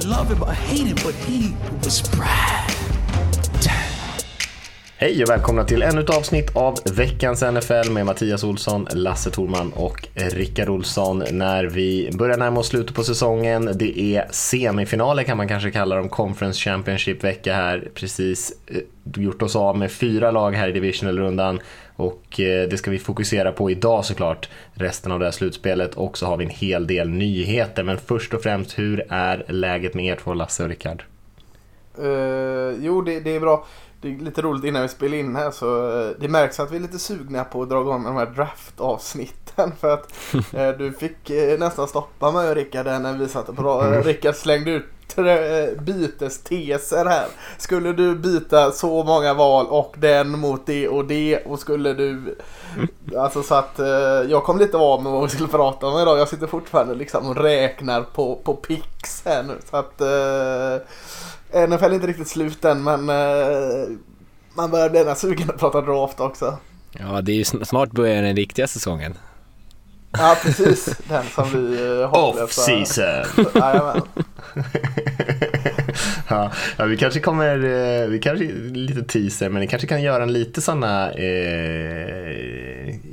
Love him or hate him, but he was Brad. Hej och välkomna till ännu ett avsnitt av veckans NFL med Mattias Olsson, Lasse Thorman och Rickard Olsson. När vi börjar närma oss slutet på säsongen, det är semifinaler kan man kanske kalla dem, Conference Championship-vecka här. Precis eh, gjort oss av med fyra lag här i divisional-rundan och eh, det ska vi fokusera på idag såklart, resten av det här slutspelet och så har vi en hel del nyheter. Men först och främst, hur är läget med er två, Lasse och Rickard? Uh, jo, det, det är bra det är lite roligt innan vi spelar in här så eh, det märks att vi är lite sugna på att dra igång de här draft-avsnitten för att eh, du fick eh, nästan stoppa mig och Rickard när vi satt på mm. Rickard slängde ut bytesteser här. Skulle du byta så många val och den mot det och det och skulle du Alltså så att jag kom lite av med vad vi skulle prata om idag. Jag sitter fortfarande liksom och räknar på, på pix här nu. Så att NFL är inte riktigt slut än men eh, man börjar bli nästan sugen att prata draft också. Ja, det är ju snart börjar den riktiga säsongen. Ja, precis. Den som vi eh, hopplösa... Off-season. ja, ja, vi kanske kommer, eh, vi kanske, lite teaser, men vi kanske kan göra en lite sådana eh,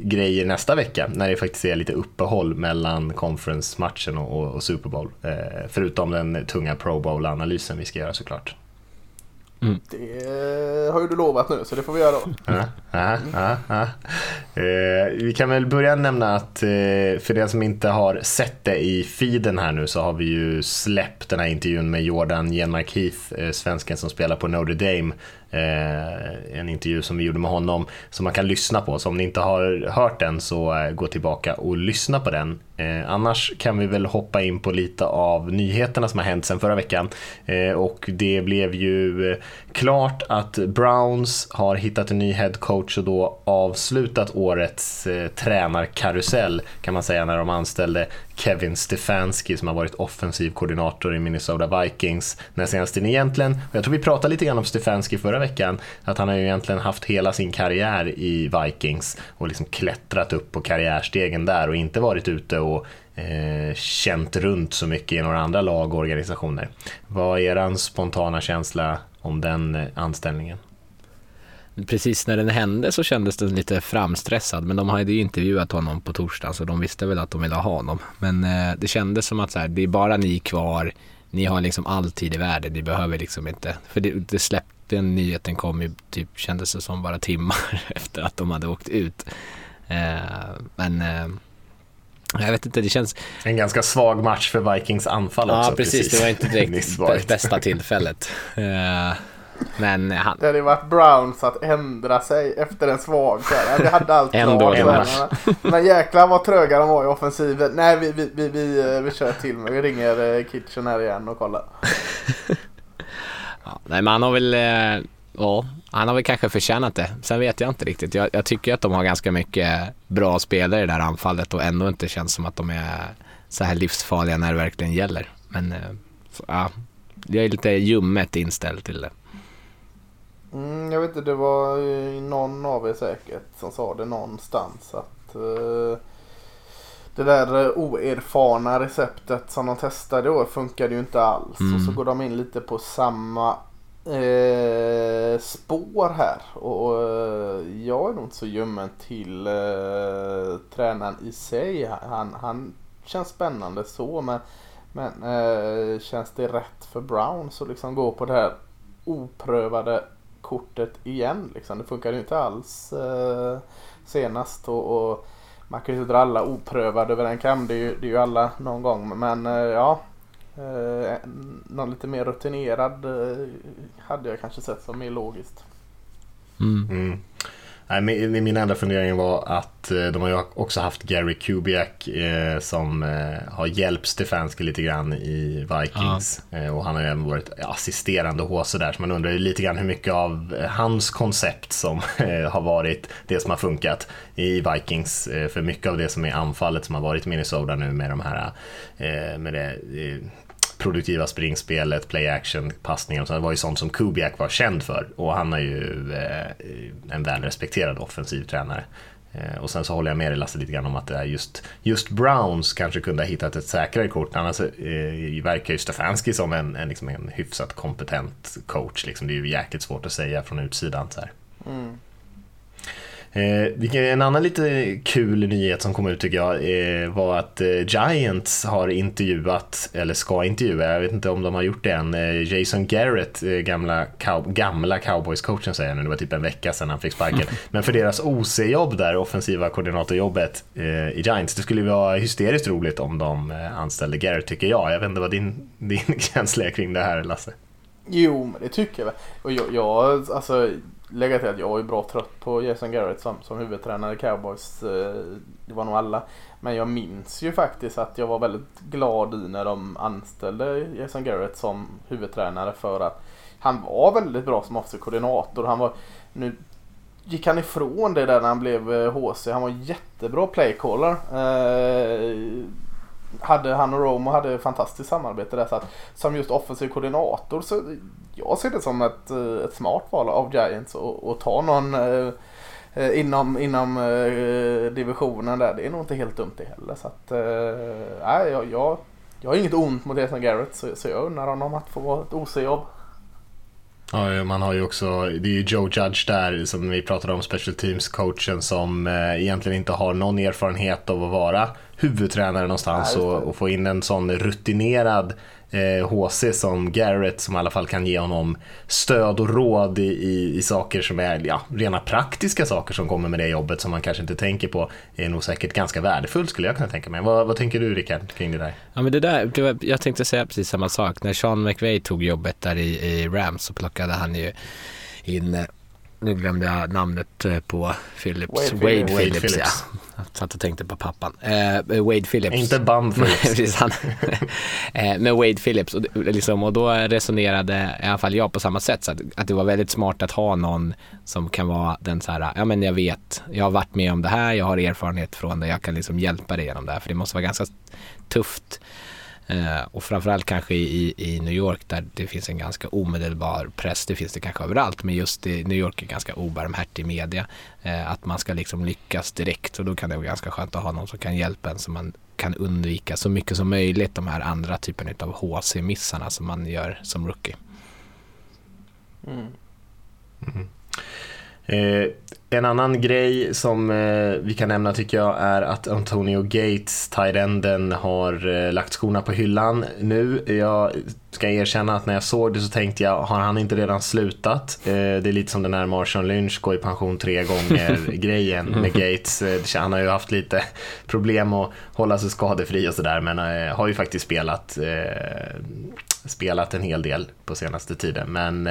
grejer nästa vecka när det faktiskt är lite uppehåll mellan conference-matchen och, och, och Super Bowl. Eh, förutom den tunga Pro Bowl-analysen vi ska göra såklart. Mm. Det har ju du lovat nu så det får vi göra då. Ja, ja, ja, ja. Eh, vi kan väl börja nämna att eh, för den som inte har sett det i feeden här nu så har vi ju släppt den här intervjun med Jordan Genmark Heath, eh, svensken som spelar på Notre Dame Eh, Eh, en intervju som vi gjorde med honom som man kan lyssna på. Så om ni inte har hört den så eh, gå tillbaka och lyssna på den. Eh, annars kan vi väl hoppa in på lite av nyheterna som har hänt sedan förra veckan. och det blev ju klart att Browns har hittat en ny head coach och då avslutat årets tränarkarusell kan man säga när de anställde Kevin Stefanski som har varit offensiv koordinator i Minnesota Vikings den senaste tiden egentligen. Och jag tror vi pratade lite grann om Stefanski förra veckan, att han har ju egentligen haft hela sin karriär i Vikings och liksom klättrat upp på karriärstegen där och inte varit ute och eh, känt runt så mycket i några andra lag och organisationer. Vad är er spontana känsla om den eh, anställningen? Precis när den hände så kändes den lite framstressad men de hade ju intervjuat honom på torsdagen så de visste väl att de ville ha honom. Men eh, det kändes som att så här, det är bara ni kvar, ni har liksom all tid i världen, ni behöver liksom inte, för det, det släppte, den nyheten kom ju typ, kändes det som bara timmar efter att de hade åkt ut. Eh, men eh, jag vet inte, det känns... En ganska svag match för Vikings anfall också. Ja, precis. precis. Det var inte direkt bästa tillfället. Men han... Det hade varit Browns att ändra sig efter en svag Vi hade allt Ändå men, men jäklar vad tröga de var i offensiven. Nej, vi, vi, vi, vi, eh, vi kör till med. Vi ringer eh, Kitchen här igen och kollar. ja, nej, men han har väl... Eh, ja, han har väl kanske förtjänat det. Sen vet jag inte riktigt. Jag, jag tycker att de har ganska mycket bra spelare i det här anfallet och ändå inte känns som att de är så här livsfarliga när det verkligen gäller. Men ja, jag är lite ljummet inställd till det. Mm, jag vet inte, det var någon av er säkert som sa det någonstans att uh, det där oerfarna receptet som de testade då funkade ju inte alls. Mm. Och så går de in lite på samma uh, spår här. Och uh, jag är nog inte så ljummen till uh, tränaren i sig. Han, han känns spännande så men, men känns det rätt för Brown så liksom gå på det här oprövade kortet igen. Liksom. Det funkade ju inte alls eh, senast. Och, och, man kan ju inte dra alla oprövade över en kam. Det är ju, det är ju alla någon gång. Men eh, ja, eh, någon lite mer rutinerad eh, hade jag kanske sett som mer logiskt. Mm. Mm. Nej, min, min enda fundering var att eh, de har ju också haft Gary Kubiak eh, som eh, har hjälpt Stefanski lite grann i Vikings. Ja. Eh, och han har ju även varit assisterande HC där, så man undrar ju lite grann hur mycket av eh, hans koncept som eh, har varit det som har funkat i Vikings. för mycket av det som är anfallet som har varit i Minnesota nu med de här med det produktiva springspelet, play action, passningar och sånt. Det var ju sånt som Kubiak var känd för och han är ju eh, en välrespekterad offensiv tränare. Eh, och sen så håller jag med dig Lasse lite grann om att det är just, just Browns kanske kunde ha hittat ett säkrare kort. Annars eh, verkar ju Stefanski som en, en, liksom en hyfsat kompetent coach. Liksom. Det är ju jäkligt svårt att säga från utsidan. Så mm. Eh, en annan lite kul nyhet som kom ut tycker jag eh, var att eh, Giants har intervjuat, eller ska intervjua, jag vet inte om de har gjort det än, Jason Garrett, gamla, cow gamla cowboys-coachen säger jag nu, det var typ en vecka sedan han fick sparken. Men för deras OC-jobb där, offensiva koordinatorjobbet i Giants, det skulle vara hysteriskt roligt om de anställde Garrett tycker jag. Jag vet inte vad din, din känsla är kring det här Lasse? Jo, men det tycker jag väl. Och jag, jag alltså lägga till att jag är bra trött på Jason Garrett som, som huvudtränare i Cowboys. Eh, det var nog alla. Men jag minns ju faktiskt att jag var väldigt glad i när de anställde Jason Garrett som huvudtränare för att han var väldigt bra som offensiv koordinator. Han var, nu gick han ifrån det där när han blev eh, HC. Han var jättebra playcaller. Eh, hade han och Romo hade fantastiskt samarbete där. Så att, som just offensiv koordinator så jag ser det som ett, eh, ett smart val av Giants att ta någon eh, eh, inom, inom eh, divisionen där. Det är nog inte helt dumt det heller. Så att, eh, jag, jag, jag har inget ont mot Jason Garrett så, så jag undrar honom att få ett OC-jobb. Ja, man har ju också, det är ju Joe Judge där som vi pratade om, special teams-coachen som eh, egentligen inte har någon erfarenhet av att vara huvudtränare någonstans Nej, och, och, få in en sån rutinerad eh, HC som Garrett som i alla fall kan ge honom stöd och råd i, i, i, saker som är ja, rena praktiska saker som kommer med det jobbet som man kanske inte tänker på är nog säkert ganska värdefullt skulle jag kunna tänka mig. Vad, vad tänker du Rickard kring det där? Ja men det där, det var, jag tänkte säga precis samma sak. När Sean McVay tog jobbet där i, i Rams så plockade han ju in eh, nu glömde jag namnet eh, på Phillips. Wade, Wade, Wade Phillips, Phillips, ja. Jag satt och tänkte på pappan. Eh, Wade Phillips. Inte Bum Phillips. eh, men Wade Phillips. Och, liksom, och då resonerade i alla fall jag på samma sätt. Så att, att, det var väldigt smart att ha någon som kan vara den så här, ja men jag vet, jag har varit med om det här, jag har erfarenhet från det, jag kan liksom hjälpa dig genom det här. För det måste vara ganska tufft Eh, och framförallt kanske i, i New York där det finns en ganska omedelbar press, det finns det kanske överallt, men just i New York är ganska obarmhärtig media. Eh, att man ska liksom lyckas direkt och då kan det vara ganska skönt att ha någon som kan hjälpa en så man kan undvika så mycket som möjligt de här andra typen av HC-missarna som man gör som rookie. Mm. Mm. Eh, en annan grej som eh, vi kan nämna tycker jag är att Antonio Gates, Tyrenden, har eh, lagt skorna på hyllan nu. Jag ska erkänna att när jag såg det så tänkte jag, har han inte redan slutat? Det är lite som den här Marshawn Lynch, gå i pension tre gånger grejen med Gates. Han har ju haft lite problem att hålla sig skadefri och sådär men har ju faktiskt spelat, spelat en hel del på senaste tiden. Men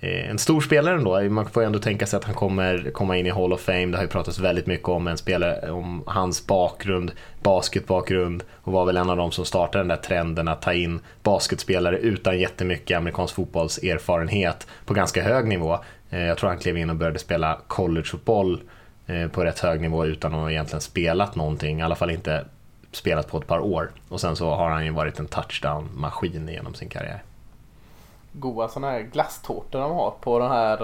Eh, en stor spelare ändå. Man får ju ändå tänka sig att han kommer komma in i Hall of Fame. Det har ju pratats väldigt mycket om en spelare, om hans bakgrund, basketbakgrund och var väl en av de som startade den där trenden att ta in basketspelare utan jättemycket amerikansk fotbollserfarenhet på ganska hög nivå. Eh, jag tror han klev in och började spela collegefotboll eh, på rätt hög nivå utan att egentligen spelat någonting, i alla fall inte spelat på ett par år. Och sen så har han ju varit en touchdown-maskin genom sin karriär goa sådana här glasstårtor de har på de här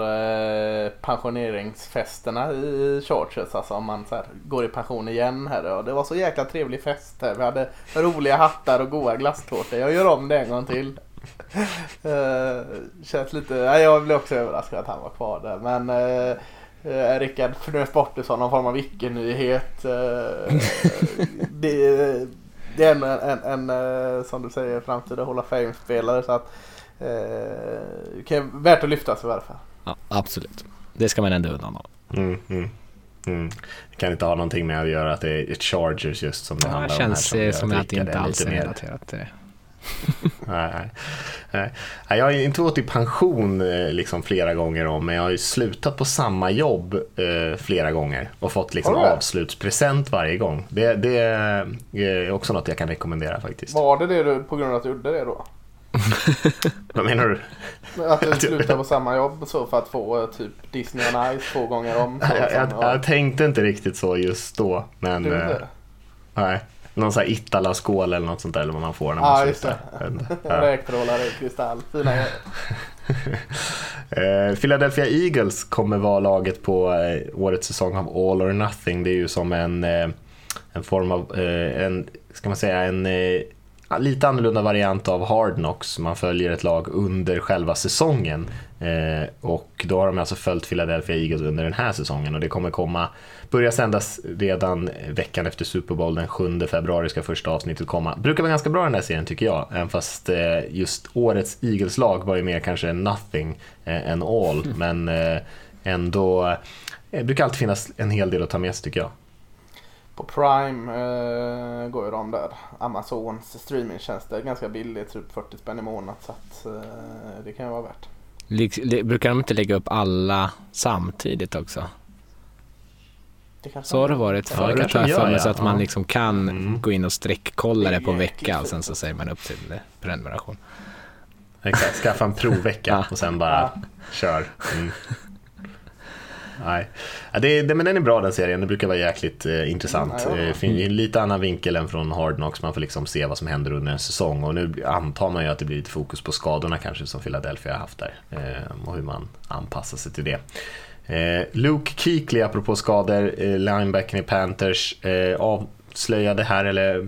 eh, pensioneringsfesterna i Chargers. Alltså om man så här, går i pension igen här. Och det var så jäkla trevlig fest här. Vi hade roliga hattar och goda glasstårtor. Jag gör om det en gång till. eh, känns lite, ja, jag blev också överraskad att han var kvar där. Men eh, Eh, Rickard fnös bort det som någon form av icke-nyhet. Eh, det, det, är en, en, en, som du säger, framtida Hall of Fame-spelare. Så att eh, värt att lyfta sig i alla fall. Ja, absolut. Det ska man ändå honom. Mm, mm. Mm. Det kan inte ha någonting med att göra att det är Chargers just som det ja, handlar om. Det känns som att det inte alls är relaterat till det. nej, Nej. Jag har inte gått i pension eh, liksom flera gånger om, men jag har ju slutat på samma jobb eh, flera gånger och fått liksom det? avslutspresent varje gång. Det, det är också något jag kan rekommendera faktiskt. Var det det du, på grund av att du gjorde det då? Vad menar du? Att du slutade på samma jobb så för att få eh, typ Disney on Ice två gånger om? Jag, jag, jag tänkte inte riktigt så just då, men Du gjorde eh, nej. Någon sån här Itala-skål eller något sånt där eller vad man får när man just slutar. inte. Ja. Räktrålare i kristall. Fina. Eh, Philadelphia Eagles kommer vara laget på eh, årets säsong av All or Nothing. Det är ju som en, eh, en form av, en, ska man säga, en lite annorlunda variant av Hard Knocks. Man följer ett lag under själva säsongen. Eh, och då har de alltså följt Philadelphia Eagles under den här säsongen och det kommer komma, börja sändas redan veckan efter Super Bowl, den 7 februari ska första avsnittet komma. Brukar vara ganska bra den här serien tycker jag, även fast eh, just årets Eagles-lag var ju mer kanske nothing eh, än all, men eh, ändå, eh, det brukar alltid finnas en hel del att ta med sig tycker jag. På Prime eh, går ju de där. Amazons streamingtjänster. Ganska billigt, typ 40 spänn i månaden. Så att eh, det kan ju vara värt. Brukar de inte lägga upp alla samtidigt också? Så har det varit Ja, förut kanske har jag för mig, så ja. att man Ja. liksom kan Mm. gå in och streckkolla det på en vecka och sen så säger man upp eh, prenumeration. Exakt, skaffa en provvecka Ja. och sen bara kör. Mm. Nej. Ja, det, det, men den är bra den serien, det brukar vara jäkligt eh, intressant. Ja, ja. Eh, lite annan vinkel än från Hard Knocks, man får liksom se vad som händer under en säsong och nu antar man ju att det blir lite fokus på skadorna kanske som Philadelphia har haft där eh, och hur man anpassar sig till det. Eh, Luke Kuechly, apropå skador, eh, linebacken i Panthers, eh, avslöjade här, eller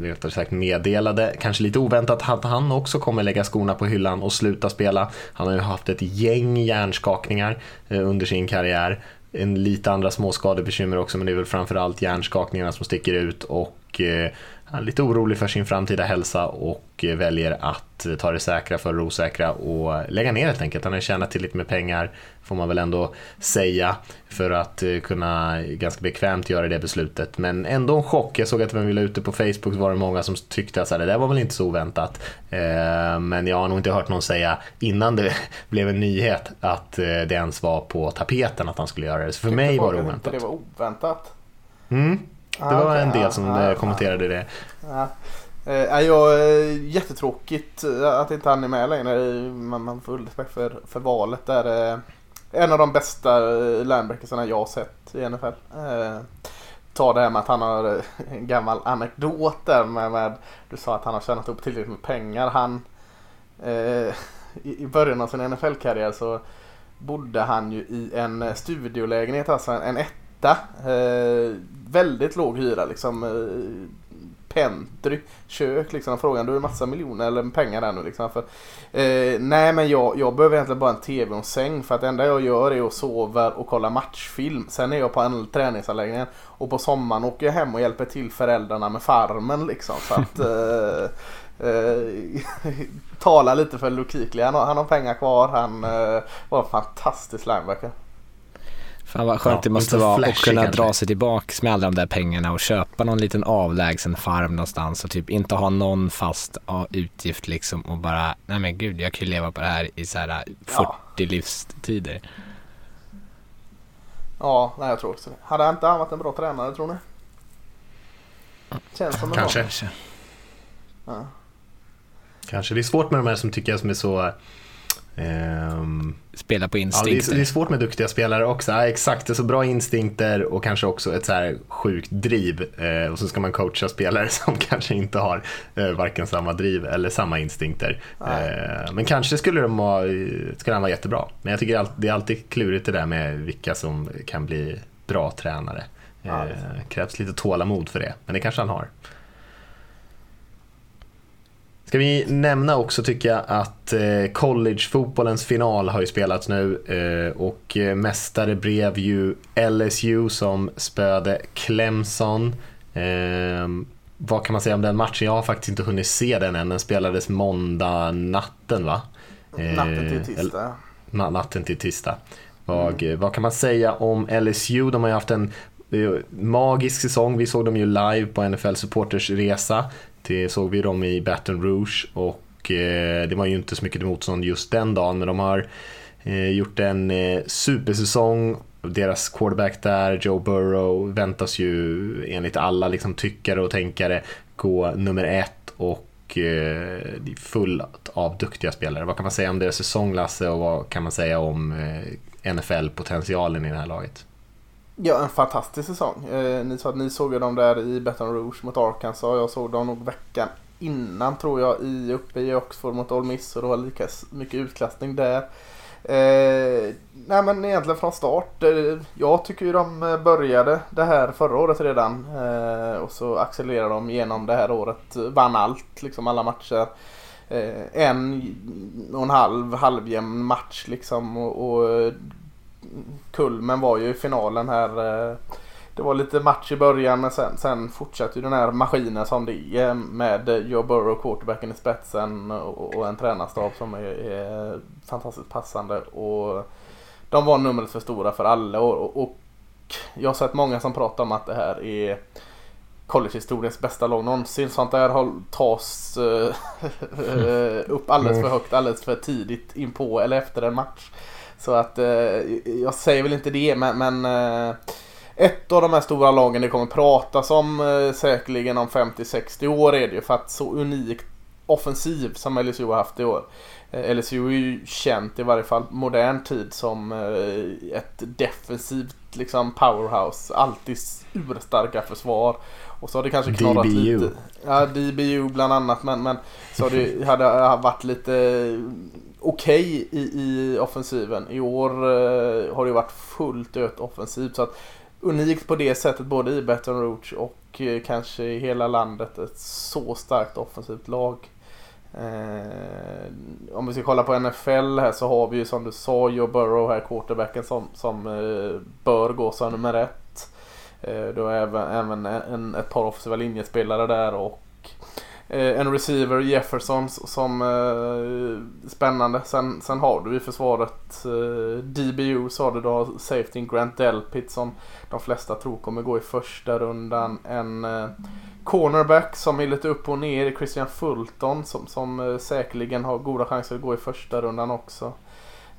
rättare sagt meddelade, kanske lite oväntat, att han också kommer lägga skorna på hyllan och sluta spela. Han har ju haft ett gäng hjärnskakningar eh, under sin karriär. En lite andra småskadebekymmer också, men det är väl framförallt hjärnskakningarna som sticker ut och eh, han är lite orolig för sin framtida hälsa och väljer att ta det säkra för det osäkra och lägga ner helt enkelt. Han har tjänat tillräckligt med pengar, får man väl ändå säga, för att eh, kunna ganska bekvämt göra det beslutet. Men ändå en chock. Jag såg att när vi la ute på Facebook var det många som tyckte att det där var väl inte så oväntat. Eh, Men jag har nog inte hört någon säga innan det blev en nyhet att eh, det ens var på tapeten att han skulle göra det. Så för mig var det oväntat. det var oväntat. Mm. Det Ah, var okej, en del som ja, eh, kommenterade det. Ja. Eh, jag, eh, jättetråkigt eh, att inte han är med längre. Man, man får respekt för, för valet. Det är eh, en av de bästa linebackersarna jag har sett i NFL. Eh, ta det här med att han har en gammal anekdot där med, med du sa att han har tjänat upp tillräckligt med pengar. Han eh, i, i början av sin NFL-karriär så bodde han ju i en studiolägenhet, alltså en, en etta. Eh, väldigt låg hyra liksom. Eh, pentry, kök liksom. Frågan du har massa miljoner eller pengar där nu liksom. För, eh, nej men jag, jag behöver egentligen bara en tv och en säng för att det enda jag gör är att sova och kolla matchfilm. Sen är jag på en träningsanläggning och på sommaren åker jag hem och hjälper till föräldrarna med farmen liksom. Så att eh, Eh, tala lite för Lukikli. Han han har pengar kvar. Han eh, var en fantastisk linebacker. Fan vad skönt Ja, det måste vara att kunna kanske. dra sig tillbaks med alla de där pengarna och köpa någon liten avlägsen farm någonstans och typ inte ha någon fast utgift liksom och bara, nej men gud jag kan ju leva på det här i så här 40 Ja. livstider. Ja, nej, jag tror också det. Hade inte han varit en bra tränare tror ni? Känns som en Kanske. Kanske. Ja. Kanske. Det är svårt med de här som tycker jag som är så... ehm, Spela på ja, det, instinkter. är, det är svårt med duktiga spelare också. Ja, exakt, det är så bra instinkter och kanske också ett så här sjukt driv. Eh, och så ska man coacha spelare som kanske inte har eh, varken samma driv eller samma instinkter. Eh, men kanske skulle de vara, skulle han vara jättebra. Men jag tycker allt- det är alltid klurigt det där med vilka som kan bli bra tränare. Eh, Ja, det sant. krävs lite tålamod för det, men det kanske han har. Ska vi nämna också tycker jag att eh, collegefotbollens final har ju spelats nu eh, och eh, mästare blev ju LSU som spöade Clemson. Eh, vad kan man säga om den matchen? Jag har faktiskt inte hunnit se den än. Den spelades måndag natten va? Natten till tisdag. Na- natten till tisdag. Vad, vad kan man säga om LSU? De har ju haft en magisk säsong. Vi såg dem ju live på NFL Supporters resa. Det såg vi dem i Baton Rouge och eh, det var ju inte så mycket motstånd just den dagen, men de har eh, gjort en eh, supersäsong. Deras quarterback där, Joe Burrow, väntas ju enligt alla liksom, tyckare och tänkare gå nummer ett och eh, är fullt av duktiga spelare. Vad kan man säga om deras säsong, Lasse, och vad kan man säga om eh, NFL-potentialen i det här laget? Ja, en fantastisk säsong. Eh, ni sa att ni såg dem där i Baton Rouge mot Arkansas. Jag såg dem nog veckan innan tror jag i, uppe i Oxford mot Ole Miss och det var lika mycket utklassning där. Eh, nej men egentligen från start. Eh, jag tycker ju de eh, började det här förra året redan. Eh, och så accelererade de genom det här året. Vann allt, liksom alla matcher. Eh, en och en halv halvjämn match liksom. Och, och kulmen var ju i finalen här. Eh, det var lite match i början men sen, sen fortsatte ju den här maskinen som det är med Joe Burrow, quarterbacken i spetsen och, och en tränarstab som är, är, fantastiskt passande. Och de var numret för stora för alla och, och, jag har sett många som pratar om att det här är collegehistoriens bästa lag någonsin. Sånt där tas uh, upp alldeles för högt alldeles för tidigt in på eller efter en match. Så att uh, jag säger väl inte det men, men uh, ett av de här stora lagen det kommer pratas om eh, säkerligen om 50-60 år är det ju för att så unikt offensiv som LSU har haft i år. Eh, LSU är ju känt i varje fall modern tid som eh, ett defensivt liksom powerhouse. Alltid urstarka försvar. Och så har det kanske knorrat DBU. lite. Ja, DBU bland annat. Men, men så har det hade varit lite okej okay i, i offensiven. I år eh, har det varit fullt öt offensivt. Så att unikt på det sättet både i Baton Rouge och eh, kanske i hela landet. Ett så starkt offensivt lag. Eh, om vi ska kolla på NFL här så har vi ju som du sa Joe Burrow här, quarterbacken som, som eh, bör gå som nummer ett. Eh, du har även, även en, ett par offensiva linjespelare där och Eh, en receiver, Jefferson, som eh, spännande. Sen, sen har du i försvaret eh, DBU sa du då safety Grant Delpit som de flesta tror kommer gå i första rundan. En eh, cornerback som är lite upp och ner, Christian Fulton som, som eh, säkerligen har goda chanser att gå i första rundan också.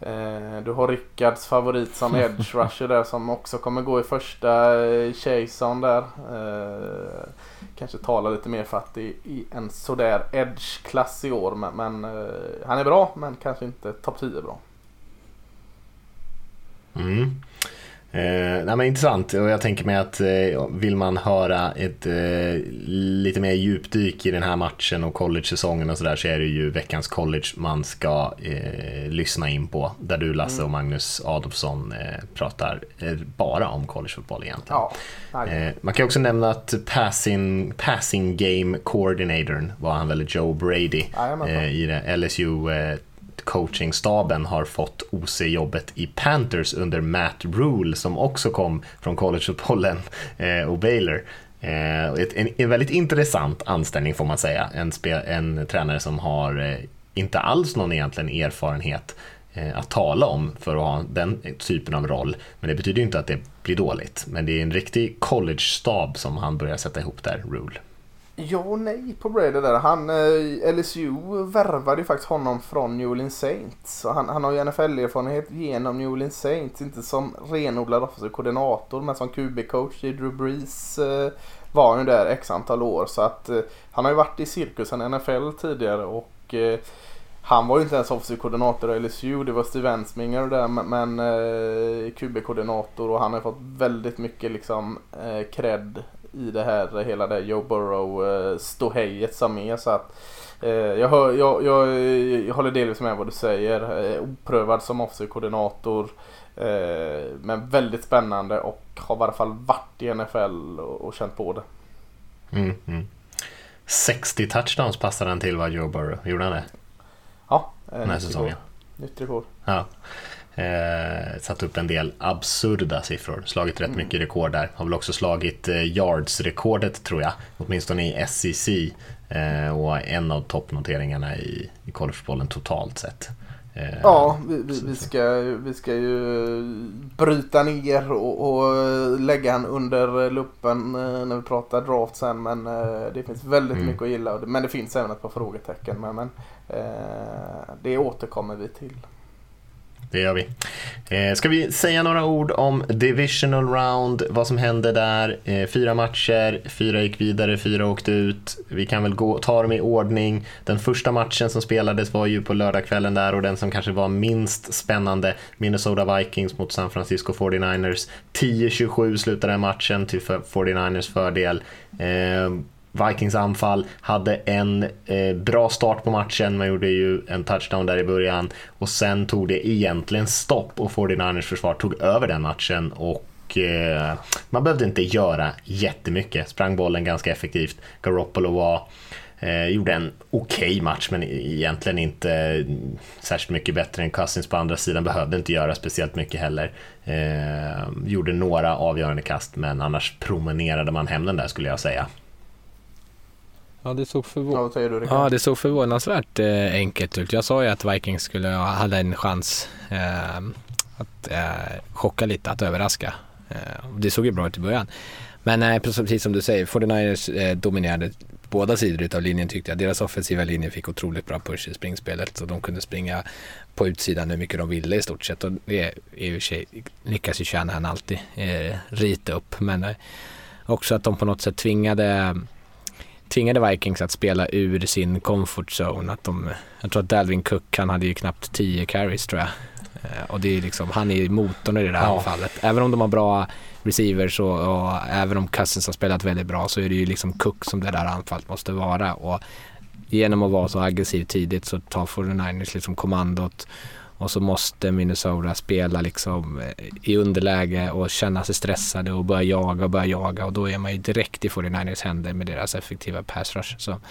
Eh, du har Rickards favorit som edge rusher där som också kommer gå i första. Eh, Chason där. Eh, kanske talar lite mer för att det är en sådär edge-klass i år. Men, men han är bra, men kanske inte topp 10 bra. Mm. Eh, nej, men intressant och jag tänker mig att eh, vill man höra ett eh, lite mer djupdyk i den här matchen och college-säsongen och sådär så är det ju veckans college man ska eh, lyssna in på. Där du Lasse och Magnus Adolfsson eh, pratar eh, bara om collegefotboll egentligen. Ja, man kan också nämna att passing, passing game coordinatorn var han väl Joe Brady i det LSU coachingstaben har fått OC-jobbet i Panthers under Matt Rule som också kom från collegefotbollen eh, och Baylor. Eh, en, en, väldigt intressant anställning får man säga. En, spe, en tränare som har eh, inte alls någon egentligen erfarenhet eh, att tala om för att ha den typen av roll. Men det betyder inte att det blir dåligt. Men det är en riktig college-stab som han börjar sätta ihop där, Rule. Ja och nej på Brady där. Han, eh, LSU värvade ju faktiskt honom från New Orleans Saints. Så han, han har ju NFL-erfarenhet genom New Orleans Saints. Inte som renodlad offensiv koordinator men som QB-coach i Drew Brees eh, var han ju där x antal år. Så att eh, han har ju varit i cirkusen NFL tidigare och eh, han var ju inte ens offensiv koordinator i LSU. Det var Steve Ensminger där men, eh, men QB-koordinator och han har fått väldigt mycket liksom eh, cred i det här hela det Joe Burrow eh, som är. Så att, eh, jag, hör, jag, jag, jag håller delvis med vad du säger. Eh, oprövad som offensiv koordinator. Eh, men väldigt spännande och har i alla fall varit i NFL och, och känt på det. Mm, mm. 60 touchdowns passade han till va, Joe Burrow? Gjorde han det? Ja, den här säsongen. Nytt rekord. Ja. Eh, satt upp en del absurda siffror, slagit rätt mm. mycket rekord där. Har väl också slagit eh, yards-rekordet tror jag, åtminstone i SEC. Eh, och en av toppnoteringarna i, i collegefotbollen totalt sett. Eh, Ja, vi, vi, vi, ska, vi ska ju bryta ner och, och lägga han under luppen eh, när vi pratar draft sen. Men det finns väldigt Mm. mycket att gilla. Men det finns även ett par frågetecken. Men, men det återkommer vi till. Det gör vi. Eh, ska vi säga några ord om Divisional Round, vad som hände där? Eh, fyra matcher, fyra gick vidare, fyra åkte ut. Vi kan väl gå, ta dem i ordning. Den första matchen som spelades var ju på lördagskvällen där och den som kanske var minst spännande, Minnesota Vikings mot San Francisco 49ers. 10-27 slutade den matchen till 49ers fördel. Eh, Vikings anfall hade en eh, bra start på matchen, man gjorde ju en touchdown där i början och sen tog det egentligen stopp och 49ers försvar tog över den matchen och eh, man behövde inte göra jättemycket, sprang bollen ganska effektivt. Garoppolo var Eh, gjorde en okej match men e-, egentligen inte mm, särskilt mycket bättre än Cousins på andra sidan. Behövde inte göra speciellt mycket heller. Eh, gjorde några avgörande kast men annars promenerade man hem den där skulle jag säga. Ja, det såg Ja, vad säger du? Ja, det såg förvånansvärt eh, enkelt ut. Jag sa ju att Vikings skulle ha hade en chans eh, att eh, chocka lite, att överraska. Eh, det såg ju bra ut i början. Men eh, precis som du säger, 49ers eh, dominerade båda sidor utav linjen tyckte jag. Deras offensiva linje fick otroligt bra push i springspelet så de kunde springa på utsidan hur mycket de ville i stort sett. Och det är i och för sig, lyckas ju Shanahan alltid eh, rita upp. Men eh, också att de på något sätt tvingade tvingade Vikings att spela ur sin comfort zone. Att de, jag tror att Dalvin Cook, han hade ju knappt 10 carries tror jag. Eh, och det är liksom, han är motorn i det där Ja. anfallet. Även om de har bra receivers och, och även om Cousins har spelat väldigt bra så är det ju liksom Cook som det där anfallet måste vara. Och genom att vara så aggressiv tidigt så tar 49ers liksom kommandot och så måste Minnesota spela liksom eh, i underläge och känna sig stressade och börja jaga och börja jaga och då är man ju direkt i 49ers händer med deras effektiva pass rush. Så att,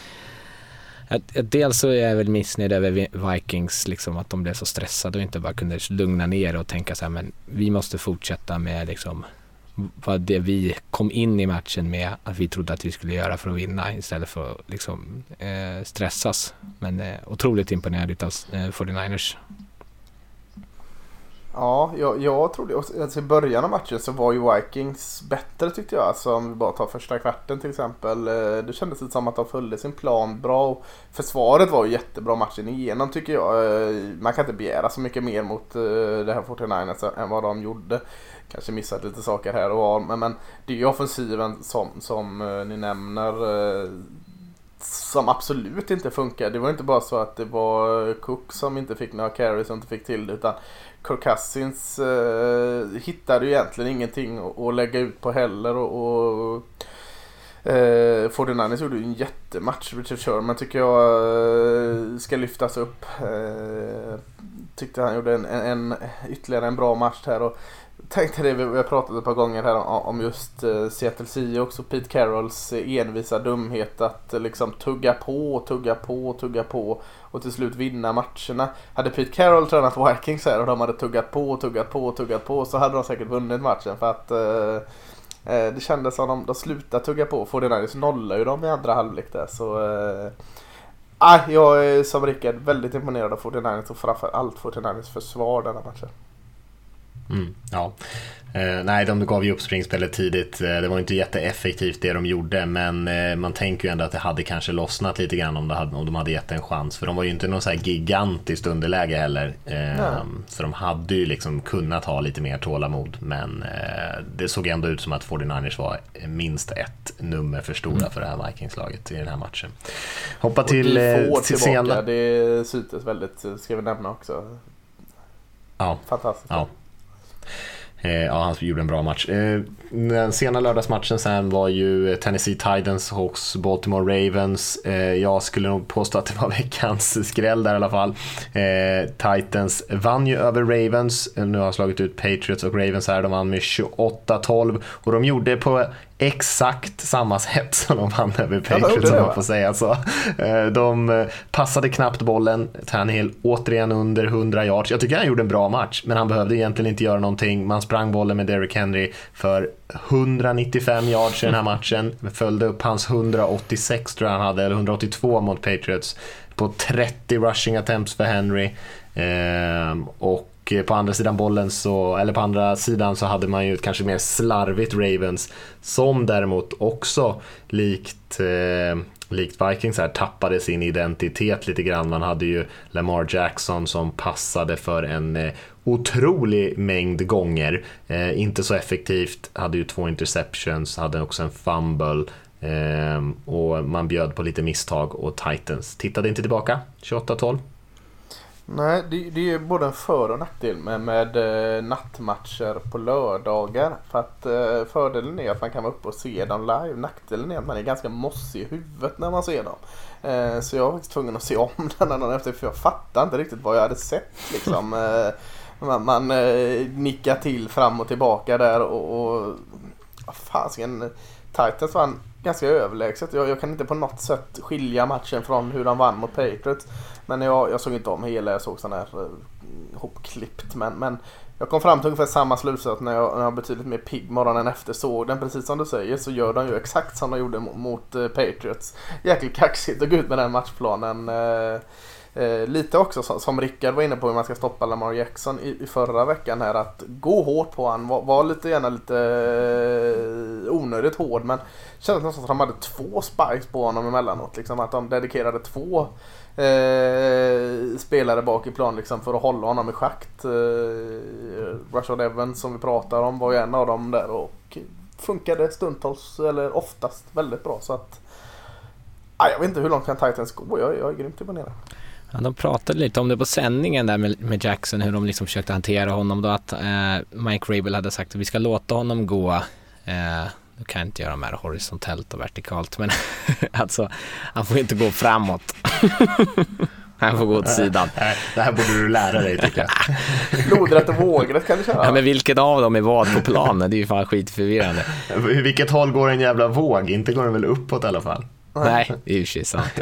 att dels så är jag väl missnöjd över Vikings, liksom att de blev så stressade och inte bara kunde lugna ner och tänka så här, men vi måste fortsätta med liksom vad det vi kom in i matchen med att vi trodde att vi skulle göra för att vinna istället för att liksom, eh, stressas. Men eh, otroligt imponerad utav eh, 49ers. Ja, jag, jag trodde alltså i början av matchen så var ju Vikings bättre tyckte jag. Alltså om vi bara tar första kvarten till exempel. Eh, det kändes lite som att de följde sin plan bra. Och försvaret var ju jättebra matchen igenom tycker jag. Eh, man kan inte begära så mycket mer mot eh, det här 49ers än vad de gjorde. Kanske missat lite saker här och var. Men, men det är ju offensiven som, som ni nämner. Som absolut inte funkar. Det var inte bara så att det var Cook som inte fick några carries och inte fick till det. Utan Kirk Cousins eh, hittade ju egentligen ingenting att, att lägga ut på heller. Och, och eh, Fordinanis gjorde ju en jättematch. Richard Sherman tycker jag eh, ska lyftas upp. Eh, tyckte han gjorde en, en, en, ytterligare en bra match här. Och tänkte det, vi har pratat ett par gånger här om, just eh, Seattle Sea också, Pete Carrolls envisa dumhet att eh, liksom tugga på, tugga på, tugga på och till slut vinna matcherna. Hade Pete Carroll tränat Vikings här och de hade tuggat på, tuggat på, tuggat på så hade de säkert vunnit matchen för att eh, eh det kändes som de, de slutade tugga på. 49ers nollade ju dem i andra halvlek där så eh, ah, jag är som Rickard väldigt imponerad av 49ers och framförallt 49ers försvar denna matchen. Mm, ja. Eh, nej, de gav ju upp springspelet tidigt. Eh, det var inte jätteeffektivt det de gjorde, men eh, man tänker ju ändå att det hade kanske lossnat lite grann om, det hade, om de hade gett en chans. För de var ju inte någon så här gigantiskt underläge heller. Eh, så de hade ju liksom kunnat ha lite mer tålamod, men eh, det såg ändå ut som att 49ers var minst ett nummer för stora för det här Vikings-laget i den här matchen. Hoppa till, och till tillbaka, senare. det syntes väldigt, ska vi nämna också. Ja. Fantastiskt. Ja. Eh, ja, han gjorde en bra match. Eh, den sena lördagsmatchen sen var ju Tennessee Titans hos Baltimore Ravens. Eh, jag skulle nog påstå att det var veckans skräll där i alla fall. Titans vann ju över Ravens. Nu har jag slagit ut Patriots och Ravens här. De vann med 28-12 och de gjorde på exakt samma sätt som de vann över Patriots om man får säga så. Eh, De eh, passade knappt bollen. Tannehill återigen under 100 yards. Jag tycker han gjorde en bra match, men han behövde egentligen inte göra någonting. Man sprang bollen med Derrick Henry för 195 yards i den här matchen. Följde upp hans 186 tror jag han hade, eller 182 mot Patriots. På 30 rushing attempts för Henry. Eh, och eh, på andra sidan bollen så, eller på andra sidan så hade man ju ett kanske mer slarvigt Ravens som däremot också likt eh, likt Vikings här tappade sin identitet lite grann. Man hade ju Lamar Jackson som passade för en eh, otrolig mängd gånger. Eh, inte så effektivt, hade ju två interceptions, hade också en fumble eh, och man bjöd på lite misstag och Titans tittade inte tillbaka, 28-12. Nej, det, det är både en för och nackdel med, med eh, nattmatcher på lördagar. För att eh, fördelen är att man kan vara uppe och se dem live. Nackdelen är att man är ganska mossig i huvudet när man ser dem. Eh, så jag var faktiskt tvungen att se om den dagen efter för jag fattade inte riktigt vad jag hade sett. Liksom. Eh, man man eh, nickar till fram och tillbaka där och, och fasiken, Titans vann ganska överlägset. Jag, jag, kan inte på något sätt skilja matchen från hur de vann mot Patriots. Men jag, jag såg inte om hela, jag såg sån här eh, hopklippt. Men, men jag kom fram till ungefär samma slutsats när jag, när jag betydligt mer pigg morgonen efter såg den. Precis som du säger så gör de ju exakt som de gjorde mot, mot Patriots. Jäkligt kaxigt att gå ut med den matchplanen. Eh, Eh, lite också som, som Rickard var inne på hur man ska stoppa Lamar Jackson i, i förra veckan här att gå hårt på han var, var lite gärna lite eh, onödigt hård men kändes nästan som att de hade två spikes på honom emellanåt. Liksom, att de dedikerade två eh, spelare bak i plan liksom, för att hålla honom i schakt. Eh, Rashard Evans som vi pratar om var ju en av dem där och funkade stundtals eller oftast väldigt bra. så att ah, jag vet inte hur långt kan Titans gå. Jag, jag är grymt imponerad. Ja, de pratade lite om det på sändningen där med, med Jackson, hur de liksom försökte hantera honom då att eh, Mike Rabel hade sagt att vi ska låta honom gå eh, nu kan jag inte göra de här horisontellt och vertikalt men alltså han får inte gå framåt. Han får gå åt sidan. Det här borde du lära dig tycker jag. Lodrätt och vågrätt kan du köra. Ja, men vilket av dem är vad på planen? Det är ju fan skitförvirrande. Vilket håll går en jävla våg? Inte går den väl uppåt i alla fall? Nej, det är ju sant.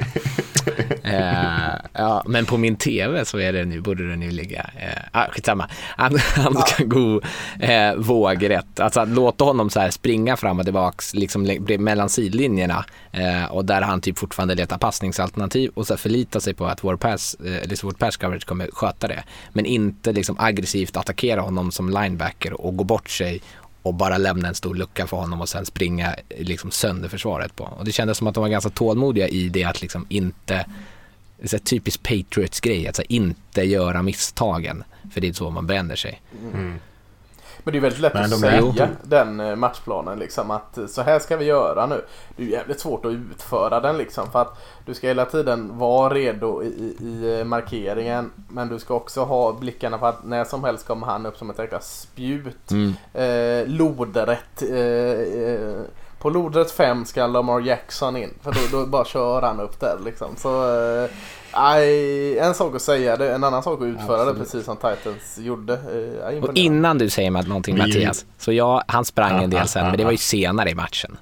uh, ja, men på min tv så är det nu, borde den ju ligga, uh, ah, skitsamma. Han, han ska ja. gå uh, vågrätt. Alltså att låta honom så här springa fram och tillbaks liksom mellan sidlinjerna uh, och där han typ fortfarande letar passningsalternativ och så förlita sig på att vår pass, uh, liksom vårt pass coverage kommer sköta det. Men inte liksom aggressivt attackera honom som linebacker och gå bort sig och bara lämna en stor lucka för honom och sen springa liksom sönder försvaret på. Och det kändes som att de var ganska tålmodiga i det att liksom inte, det är typiskt Patriots-grej, att inte göra misstagen, för det är så man bränner sig. Mm. Men det är väldigt lätt att säga ju... den eh, matchplanen liksom att eh, så här ska vi göra nu. Det är jävligt svårt att utföra den liksom för att du ska hela tiden vara redo i, i eh, markeringen men du ska också ha blickarna på att när som helst kommer han upp som ett jäkla spjut. Mm. Eh, lodrätt. Eh, på lodrätt 5 ska Lamar Jackson in för då, då bara kör han upp där liksom. Så, eh, en sak att säga det, en annan sak att utföra Absolut. det precis som Titans gjorde. Aj, och innan du säger någonting Mattias, så ja, han sprang en del sen, men det var ju senare i matchen.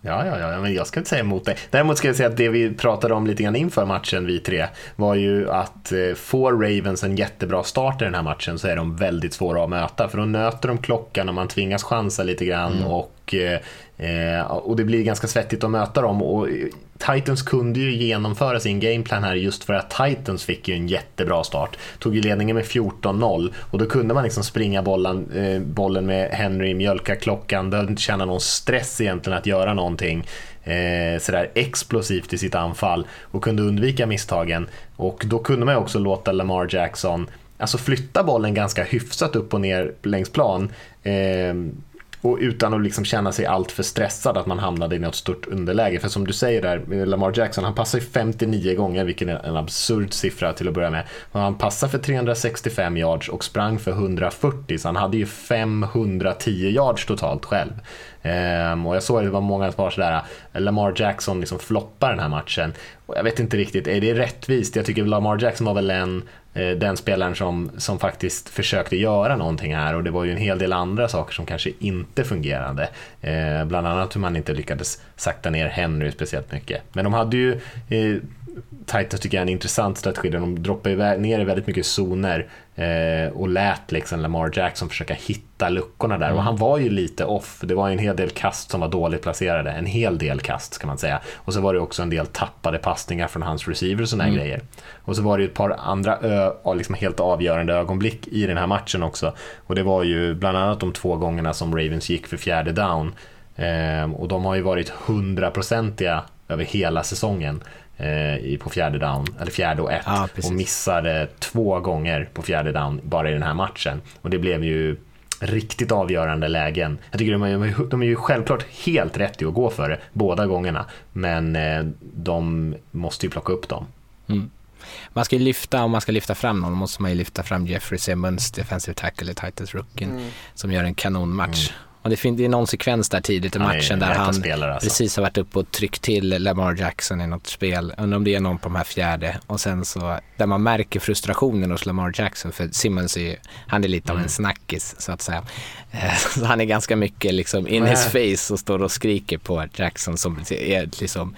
Ja, ja, ja, men jag ska inte säga emot dig. Däremot ska jag säga att det vi pratade om lite grann inför matchen, vi tre, var ju att eh, får Ravens en jättebra start i den här matchen så är de väldigt svåra att möta, för då nöter de klockan och man tvingas chansa lite grann mm. och Eh, eh, och det blir ganska svettigt att möta dem. Och eh, Titans kunde ju genomföra sin gameplan här just för att Titans fick ju en jättebra start. Tog ju ledningen med 14-0 och då kunde man liksom springa bollen, eh, bollen med Henry, mjölka klockan, behövde inte känna någon stress egentligen att göra någonting eh, sådär explosivt i sitt anfall och kunde undvika misstagen. Och då kunde man ju också låta Lamar Jackson alltså flytta bollen ganska hyfsat upp och ner längs plan. Eh, och utan att liksom känna sig alltför stressad att man hamnade i något stort underläge. För som du säger där, Lamar Jackson, han passar 59 gånger, vilket är en absurd siffra till att börja med. han passade för 365 yards och sprang för 140, så han hade ju 510 yards totalt själv. Um, och jag såg att det var många som var sådär, Lamar Jackson liksom floppar den här matchen. Och jag vet inte riktigt, är det rättvist? Jag tycker Lamar Jackson var väl en Eh, den spelaren som, som faktiskt försökte göra någonting här och det var ju en hel del andra saker som kanske inte fungerade. Eh, bland annat hur man inte lyckades sakta ner Henry speciellt mycket. Men de hade ju, eh, Titans tycker jag är en intressant strategi där de droppar ner i väldigt mycket zoner eh, och lät liksom Lamar Jackson försöka hitta luckorna där. Mm. Och han var ju lite off. Det var en hel del kast som var dåligt placerade. En hel del kast ska man säga. Och så var det också en del tappade passningar från hans receivers och sådana mm. grejer. Och så var det ett par andra ö, liksom helt avgörande ögonblick i den här matchen också. Och det var ju bland annat de två gångerna som Ravens gick för fjärde down. Eh, och de har ju varit hundraprocentiga över hela säsongen eh, på fjärde down, eller fjärde och ett. Ja, och missade två gånger på fjärde down bara i den här matchen. Och det blev ju riktigt avgörande lägen. Jag tycker de är, de är ju självklart helt rätt i att gå för det båda gångerna. Men eh, de måste ju plocka upp dem. Mm. Man ska ju lyfta, om man ska lyfta fram någon, måste man ju lyfta fram Jeffrey Simmons, defensive tackle i Titans rookien, mm. som gör en kanonmatch. Mm. Och det, finns, det är någon sekvens där tidigt i matchen där han spelare, alltså. precis har varit uppe och tryckt till Lamar Jackson i något spel. Undrar om det är någon på de här fjärde. Och sen så, där man märker frustrationen hos Lamar Jackson, för Simmons är han är lite av en mm. snackis så att säga. Eh, så han är ganska mycket liksom in his face och står och skriker på Jackson som är liksom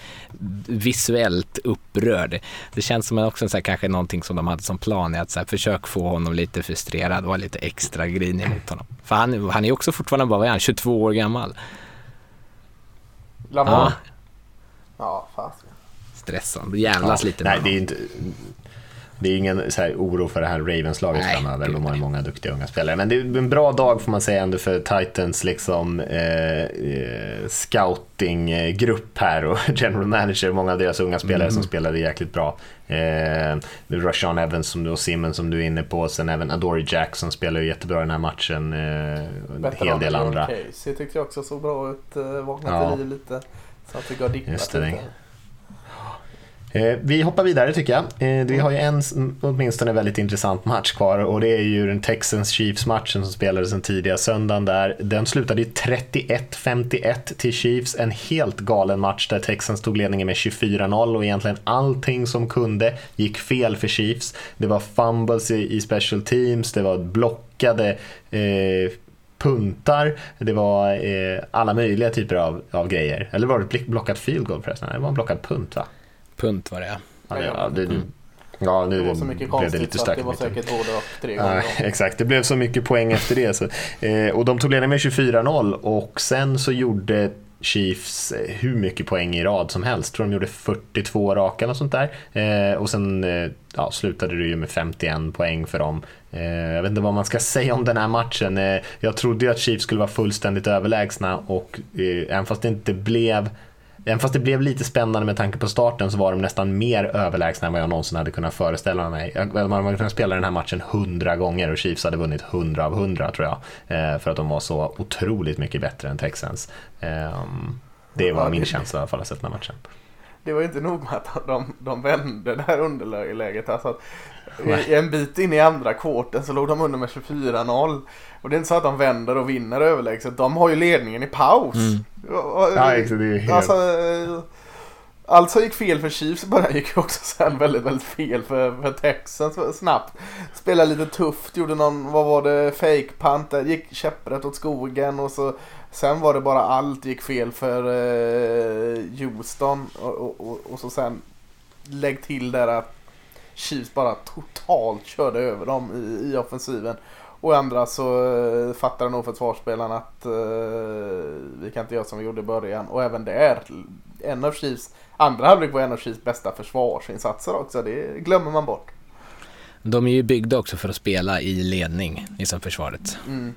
visuellt upprörd. Det känns som också så här, kanske någonting som de hade som plan, att så här, försök få honom lite frustrerad och vara lite extra grinig mot honom. För han, han är också fortfarande bara, vad är han, 22 år gammal? Lamar? Ja, ja fast. Stressande, jävlas ja, lite Nej, det är inte det är ingen så här oro för det här Ravens-laget framöver. De har ju många duktiga unga spelare. Men det är en bra dag får man säga ändå för Titans liksom, eh, eh scoutinggrupp här och general manager. Många av deras unga spelare mm. som spelade jäkligt bra. Eh, Rashawn Evans som du, och Simmons som du är inne på. Sen även Adoree Jackson spelar ju jättebra i den här matchen. Eh, en hel del andra. Casey tyckte jag också såg bra ut. Eh, vaknade ja. till liv lite. Så att det har dippat lite. Vi hoppar vidare tycker jag. Eh, vi har ju en åtminstone väldigt intressant match kvar och det är ju den Texans Chiefs-matchen som spelades den tidiga söndagen där. Den slutade ju 31-51 till Chiefs, en helt galen match där Texans tog ledningen med 24-0 och egentligen allting som kunde gick fel för Chiefs. Det var fumbles i, special teams, det var blockade eh, puntar, det var eh, alla möjliga typer av, av grejer. Eller var det blockat field goal förresten? Det var en blockad punt va? Punt var det ja. Ja, ja, det, mm. ja nu det var så mycket blev det lite starkt. Det var säkert både och tre gånger. Ja, exakt, det blev så mycket poäng efter det. Så, eh, och de tog ledningen med 24-0 och sen så gjorde Chiefs eh, hur mycket poäng i rad som helst. Jag tror de gjorde 42 raka och sånt där. Eh, och sen eh, ja, slutade det ju med 51 poäng för dem. Eh, jag vet inte vad man ska säga om den här matchen. Eh, jag trodde ju att Chiefs skulle vara fullständigt överlägsna och även fast det inte blev Även fast det blev lite spännande med tanke på starten så var de nästan mer överlägsna än vad jag någonsin hade kunnat föreställa mig. Man hade kunnat spela den här matchen hundra gånger och Chiefs hade vunnit hundra av hundra tror jag. Eh, för att de var så otroligt mycket bättre än Texans. Ehm, det var min känsla i alla fall att sett den här matchen. Det var inte nog med att de, de vände det här underläget. Alltså, en bit in i andra kvarten så låg de under med 24-0. Och det är inte så att de vänder och vinner överlägset. De har ju ledningen i paus. Mm. Ja, exakt, det är helt... alltså, allt som gick fel för Chiefs bara gick också sen väldigt, väldigt fel för, för Texans snabbt. Spelade lite tufft, gjorde någon, vad var det, fake punt där, gick käpprätt åt skogen och så sen var det bara allt gick fel för eh, Houston och, och, och, och så sen lägg till där att Chiefs bara totalt körde över dem i, i offensiven. Och andra så eh, uh, fattade nog försvarsspelarna att uh, vi kan inte göra som vi gjorde i början. Och även där, en av Chiefs, andra halvlek var en av Chiefs bästa försvarsinsatser också. Det glömmer man bort. De är ju byggda också för att spela i ledning, liksom försvaret. Mm.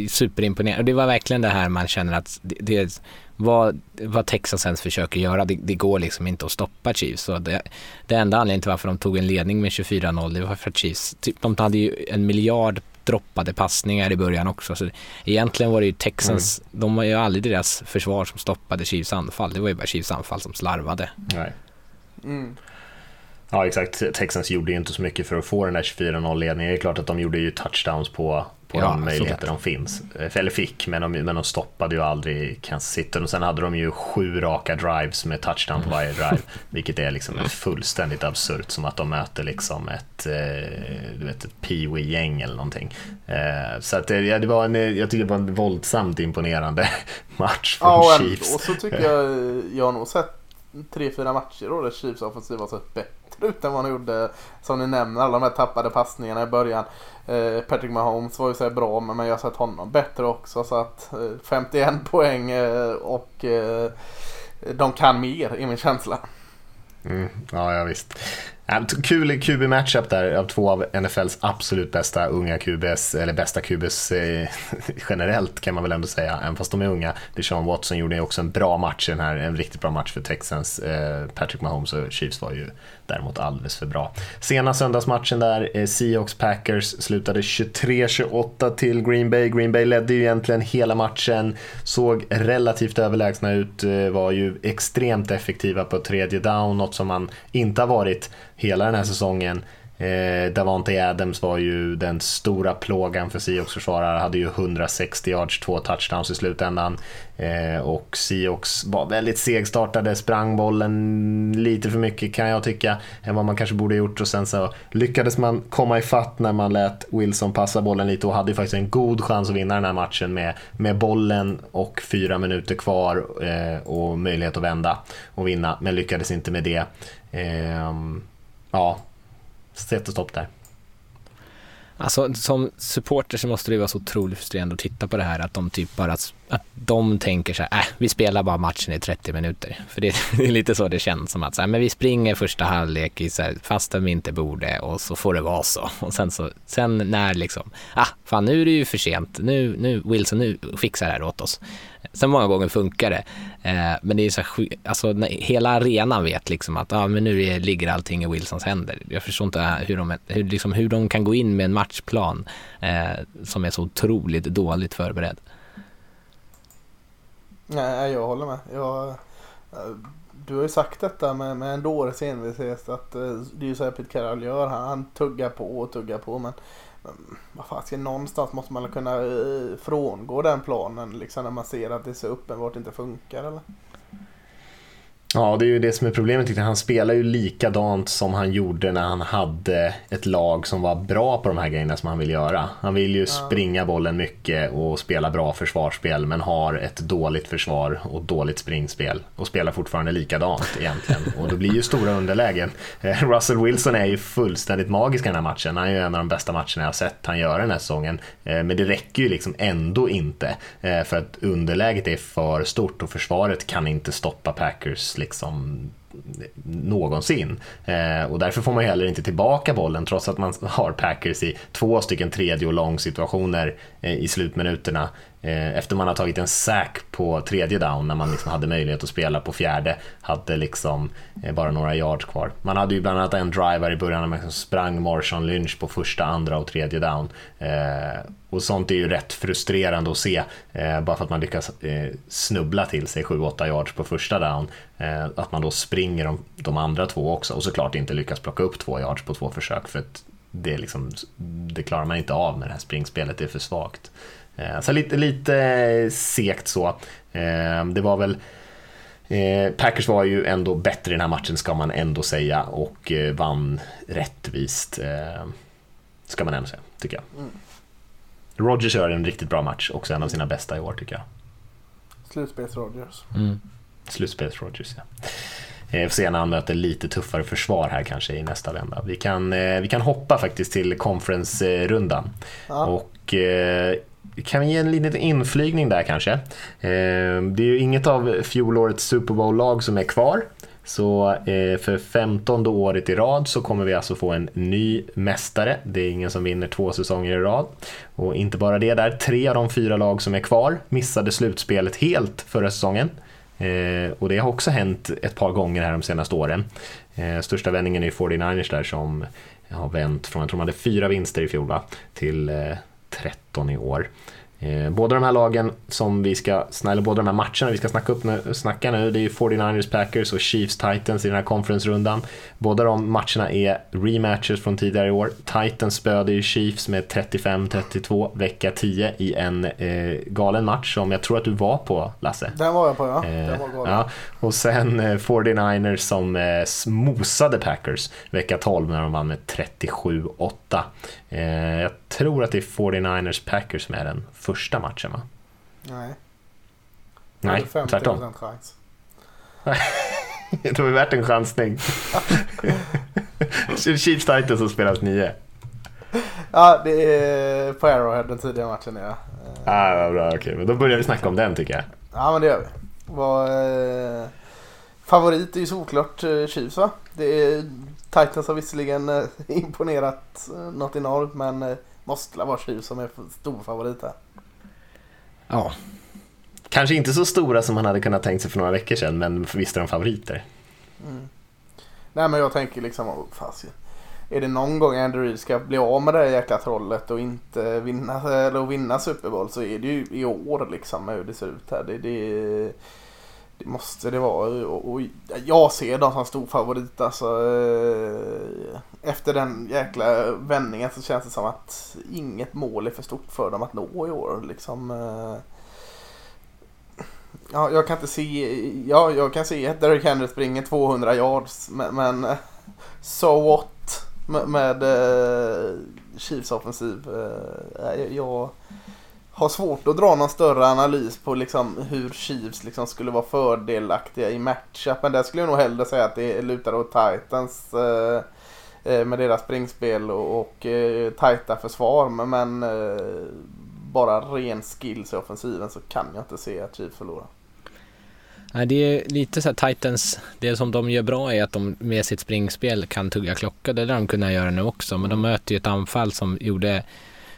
Uh, superimponerande. Och det var verkligen det här man känner att det, det vad, vad Texas ens försöker göra, det, det, går liksom inte att stoppa Chiefs. Så det, det enda anledningen till varför de tog en ledning med 24-0, det var för att Chiefs, typ, de hade ju en miljard droppade passningar i början också. Så egentligen var det ju Texans, mm. de var ju aldrig deras försvar som stoppade Chiefs anfall. Det var ju bara Chiefs anfall som slarvade. Nej. Mm. Ja exakt, Texans gjorde ju inte så mycket för att få den där 24-0 ledningen. Det är klart att de gjorde ju touchdowns på på ja, de möjligheter de finns. Eller fick, men de, men de stoppade ju aldrig Kansas City. Och sen hade de ju sju raka drives med touchdown på varje drive. Vilket är liksom fullständigt absurt, som att de möter liksom ett, eh, du vet, ett Pee-gäng eller någonting. Eh, så att det, det var en, jag tycker det var en våldsamt imponerande match från ja, Chiefs. Och så tycker jag, jag har nog sett tre, fyra matcher då där Chiefs offensiv har sett bättre ut än vad han gjorde. Som ni nämner, alla de här tappade passningarna i början. Eh, Patrick Mahomes var ju så bra men jag har sett honom bättre också. Så att eh, 51 poäng eh, och eh, de kan mer i min känsla. Mm, ja, ja, visst. Kul QB-matchup där av två av NFLs absolut bästa unga QBs, eller bästa QBs eh, generellt kan man väl ändå säga, även fast de är unga. Deshaun Watson gjorde också en bra match den här, en riktigt bra match för Texans. Eh, Patrick Mahomes och Chiefs var ju däremot alldeles för bra. Sena söndagsmatchen där, eh, Seahawks Packers slutade 23-28 till Green Bay. Green Bay ledde ju egentligen hela matchen, såg relativt överlägsna ut, eh, var ju extremt effektiva på tredje down, något som man inte har varit hela den här säsongen. Eh, Davante Adams var ju den stora plågan för Seahawks försvarare, hade ju 160 yards, två touchdowns i slutändan. Eh, och Seahawks var väldigt segstartade, sprang bollen lite för mycket kan jag tycka, än vad man kanske borde ha gjort. Och sen så lyckades man komma ifatt när man lät Wilson passa bollen lite och hade ju faktiskt en god chans att vinna den här matchen med, med bollen och fyra minuter kvar eh, och möjlighet att vända och vinna, men lyckades inte med det. Eh, ja, sätter stopp där. Alltså som supporter så måste det vara så otroligt frustrerande att titta på det här att de typ bara, att de tänker så här, äh, vi spelar bara matchen i 30 minuter. För det, det är lite så det känns som att så här, men vi springer första halvlek i så här, fastän vi inte borde och så får det vara så. Och sen så, sen när liksom, ah, fan nu är det ju för sent, nu, nu Wilson, nu fixar det här åt oss. Sen många gånger funkar det. Eh, men det är så här, alltså hela arenan vet liksom att ah, men nu är, ligger allting i Wilsons händer. Jag förstår inte hur de, hur, liksom, hur de kan gå in med en matchplan eh, som är så otroligt dåligt förberedd. Nej, jag håller med. Jag, eh, du har ju sagt detta med, med en dåres envishet att eh, det är ju så här Pete Carroll gör. Han, han tuggar på och tuggar på men Ehm, vad fan, någonstans måste man kunna eh, frångå den planen liksom när man ser att det så uppenbart inte funkar eller? Ja, det är ju det som är problemet. Han spelar ju likadant som han gjorde när han hade ett lag som var bra på de här grejerna som han vill göra. Han vill ju springa bollen mycket och spela bra försvarsspel men har ett dåligt försvar och dåligt springspel och spelar fortfarande likadant egentligen. Och det blir ju stora underlägen. Eh, Russell Wilson är ju fullständigt magisk i den här matchen. Han är ju en av de bästa matcherna jag har sett han göra den här säsongen. Eh, men det räcker ju liksom ändå inte eh, för att underläget är för stort och försvaret kan inte stoppa Packers liksom någonsin. Eh, och därför får man heller inte tillbaka bollen trots att man har Packers i två stycken tredje och lång situationer eh, i slutminuterna. Eh, efter man har tagit en sack på tredje down när man liksom hade möjlighet att spela på fjärde, hade liksom eh, bara några yards kvar. Man hade ju bland annat en driver i början när man liksom sprang Marshawn Lynch på första, andra och tredje down. Eh, och sånt är ju rätt frustrerande att se, bara för att man lyckas snubbla till sig 7-8 yards på första down. Att man då springer de, de andra två också och såklart inte lyckas plocka upp två yards på två försök för att det, liksom, det klarar man inte av med det här springspelet, det är för svagt. Eh, så lite, lite segt så. Eh, det var väl eh, Packers var ju ändå bättre i den här matchen ska man ändå säga och vann rättvist. Ska man ändå säga, tycker jag. Mm. Rogers gör en riktigt bra match, också en av sina bästa i år tycker jag. Slutspels-Rogers. Mm. Slutspels-Rogers, ja. Vi får se när han möter lite tuffare försvar här kanske i nästa vända. Vi kan, vi kan hoppa faktiskt till conference-rundan. Ja. Och kan vi ge en liten inflygning där kanske? Eh, det är ju inget av fjolårets Super Bowl-lag som är kvar. Så eh, för femtonde året i rad så kommer vi alltså få en ny mästare. Det är ingen som vinner två säsonger i rad. Och inte bara det där, tre av de fyra lag som är kvar missade slutspelet helt förra säsongen. Eh, och det har också hänt ett par gånger här de senaste åren. Eh, största vändningen är 49ers där som har vänt från, jag tror de hade fyra vinster i fjol va, till eh, 13 i år. Eh, båda de här lagen som vi ska, eller båda de här matcherna vi ska snacka, upp nu, snacka nu, det är ju 49ers Packers och Chiefs Titans i den här conference-rundan. Båda de matcherna är rematches från tidigare i år. Titans spöade ju Chiefs med 35-32 vecka 10 i en eh, galen match som jag tror att du var på, Lasse. Den var jag på, ja. Eh, var ja. Och sen eh, 49ers som eh, mosade Packers vecka 12 när de vann med 37-8. Eh, jag tror att det är 49ers Packers som är den första matchen va? Nej. Nej, tvärtom. chans. det var värt en chansning. Chiefs Titans som spelas nio. Ja, det är på Arrowhead den tidiga matchen ja. Ah, vad bra, okej. Men då börjar vi snacka om den tycker jag. Ja men det gör vi. Var, eh, favorit är ju såklart eh, Chiefs va? Det är, Titans har visserligen eh, imponerat eh, något enormt men eh, måste vara Chiefs som är stor favorit här. Ja, Kanske inte så stora som man hade kunnat tänkt sig för några veckor sedan, men visst är de favoriter. Nej men jag tänker liksom, oh, fasiken. Är det någon gång Andrew Reid ska bli av med det här jäkla trollet och inte vinna, eller vinna Super Bowl så är det ju i år liksom hur det ser ut här. Det, det, det måste det vara. Och, och jag ser dem som stor favorit alltså. eh, Efter den jäkla vändningen så känns det som att inget mål är för stort för dem att nå i år. Liksom, eh. Ja, jag kan inte se, ja, jag kan se att Derek Henry springer 200 yards men, men so what med, med eh, Chiefs offensiv. Eh, jag har svårt att dra någon större analys på liksom hur Chiefs liksom skulle vara fördelaktiga i matchup. Men där skulle jag nog hellre säga att det lutar åt Titans eh, eh, med deras springspel och, och eh, tajta försvar. Men, men eh, bara ren skills i offensiven så kan jag inte se att Chiefs förlorar. Nej, det är lite så här Titans, det som de gör bra är att de med sitt springspel kan tugga klocka. Det lär de kunna göra nu också, men de möter ju ett anfall som gjorde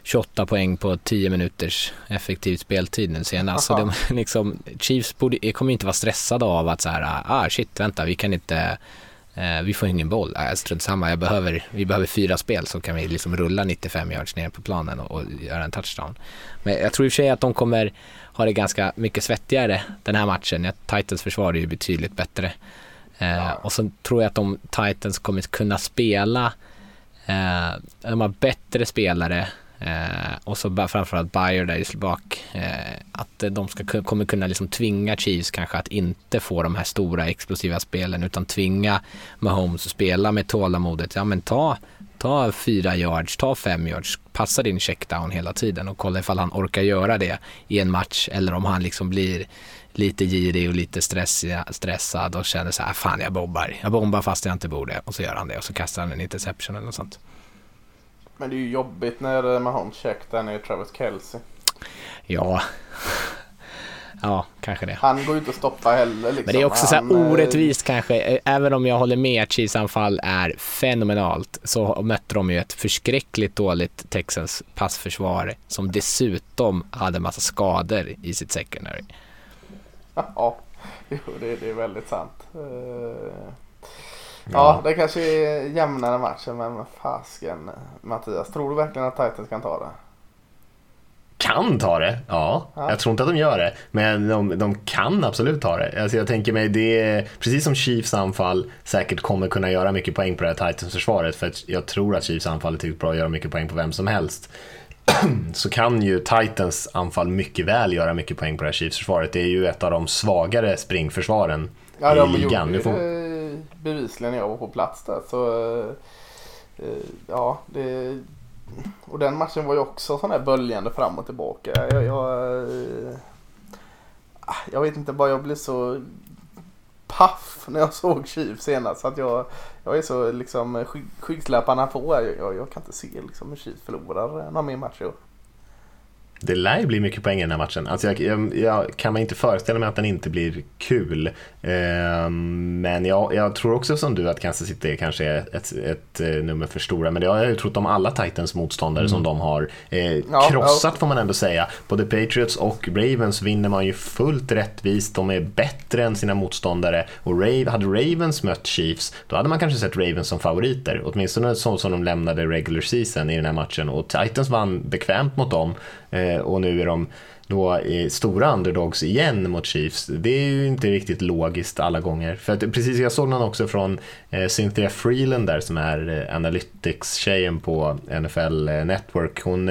28 poäng på 10 minuters effektiv speltid nu senast. Så de, liksom, Chiefs borde, kommer inte vara stressade av att så här, ah shit, vänta, vi kan inte, eh, vi får ingen boll. Äh, strunt samma, jag behöver, vi behöver fyra spel så kan vi liksom rulla 95 yards ner på planen och, och göra en touchdown. Men jag tror i och för sig att de kommer ha det ganska mycket svettigare den här matchen. Ja, Titans försvar är ju betydligt bättre. Eh, Och så tror jag att de Titans kommer kunna spela, eh, de har bättre spelare eh, och så framförallt Bayer där i bak. Eh, att de ska, kommer kunna liksom tvinga Chiefs kanske att inte få de här stora explosiva spelen utan tvinga Mahomes att spela med tålamodet. Ja men ta, ta fyra yards, ta fem yards, passa din checkdown hela tiden och kolla ifall han orkar göra det i en match eller om han liksom blir lite girig och lite stressiga, stressad och känner så här, fan jag bombar, jag bombar fast jag inte borde och så gör han det och så kastar han en interception eller något sånt. Men det är ju jobbigt när eh, Mahomes check där är Travis Kelce. Ja, ja kanske det. Han går ju inte att stoppa heller. Liksom. Men det är också så här eh, orättvist kanske, Eh, även om jag håller med att Chiefs anfall är fenomenalt så mötte de ju ett förskräckligt dåligt Texans passförsvar som dessutom hade massa skador i sitt secondary. Ja, det, det är väldigt sant. Ja, det kanske är jämnare matchen men fasken Mattias, tror du verkligen att Titans kan ta det? Kan ta det, ja. Ja. Jag tror inte att de gör det, men de, de kan absolut ta det. Alltså jag tänker mig, det är, precis som Chiefs anfall säkert kommer kunna göra mycket poäng på det här Titans-försvaret, för jag tror att Chiefs anfall är tillräckligt bra att göra mycket poäng på vem som helst. så kan ju Titans anfall mycket väl göra mycket poäng på det här Chiefs-försvaret. Det är ju ett av de svagare springförsvaren Ja, i ligan. gjorde Nu får bevisligen när jag var på plats där. Så, eh, eh, ja, det, och den matchen var ju också sån här böljande fram och tillbaka. Jag, jag, eh, ah, jag vet inte, bara jag blev så paff när jag såg Chief senast. Så att jag, jag är så liksom skyggslapparna på. Jag, jag, jag kan inte se liksom hur Chief förlorar eh, någon mer match i år. Det lär ju bli mycket poäng i den här matchen. Alltså jag, jag, jag kan man inte föreställa mig att den inte blir kul. Ehm, men jag, jag tror också som du att Kansas City kanske är ett, ett, eh, nummer för stora. Men det har jag ju trott om alla Titans motståndare som de har eh, Ja, krossat får man ändå säga. Både Patriots och Ravens vinner man ju fullt rättvist. De är bättre än sina motståndare. Och Rav, hade Ravens mött Chiefs, då hade man kanske sett Ravens som favoriter. Åtminstone så som de lämnade regular season i den här matchen. Och Titans vann bekvämt mot dem. Eh, Eh, och nu är de då stora underdogs igen mot Chiefs. Det är ju inte riktigt logiskt alla gånger. För att precis, jag såg någon också från eh, Cynthia Freeland där som är eh, analytics-tjejen på NFL Network. Hon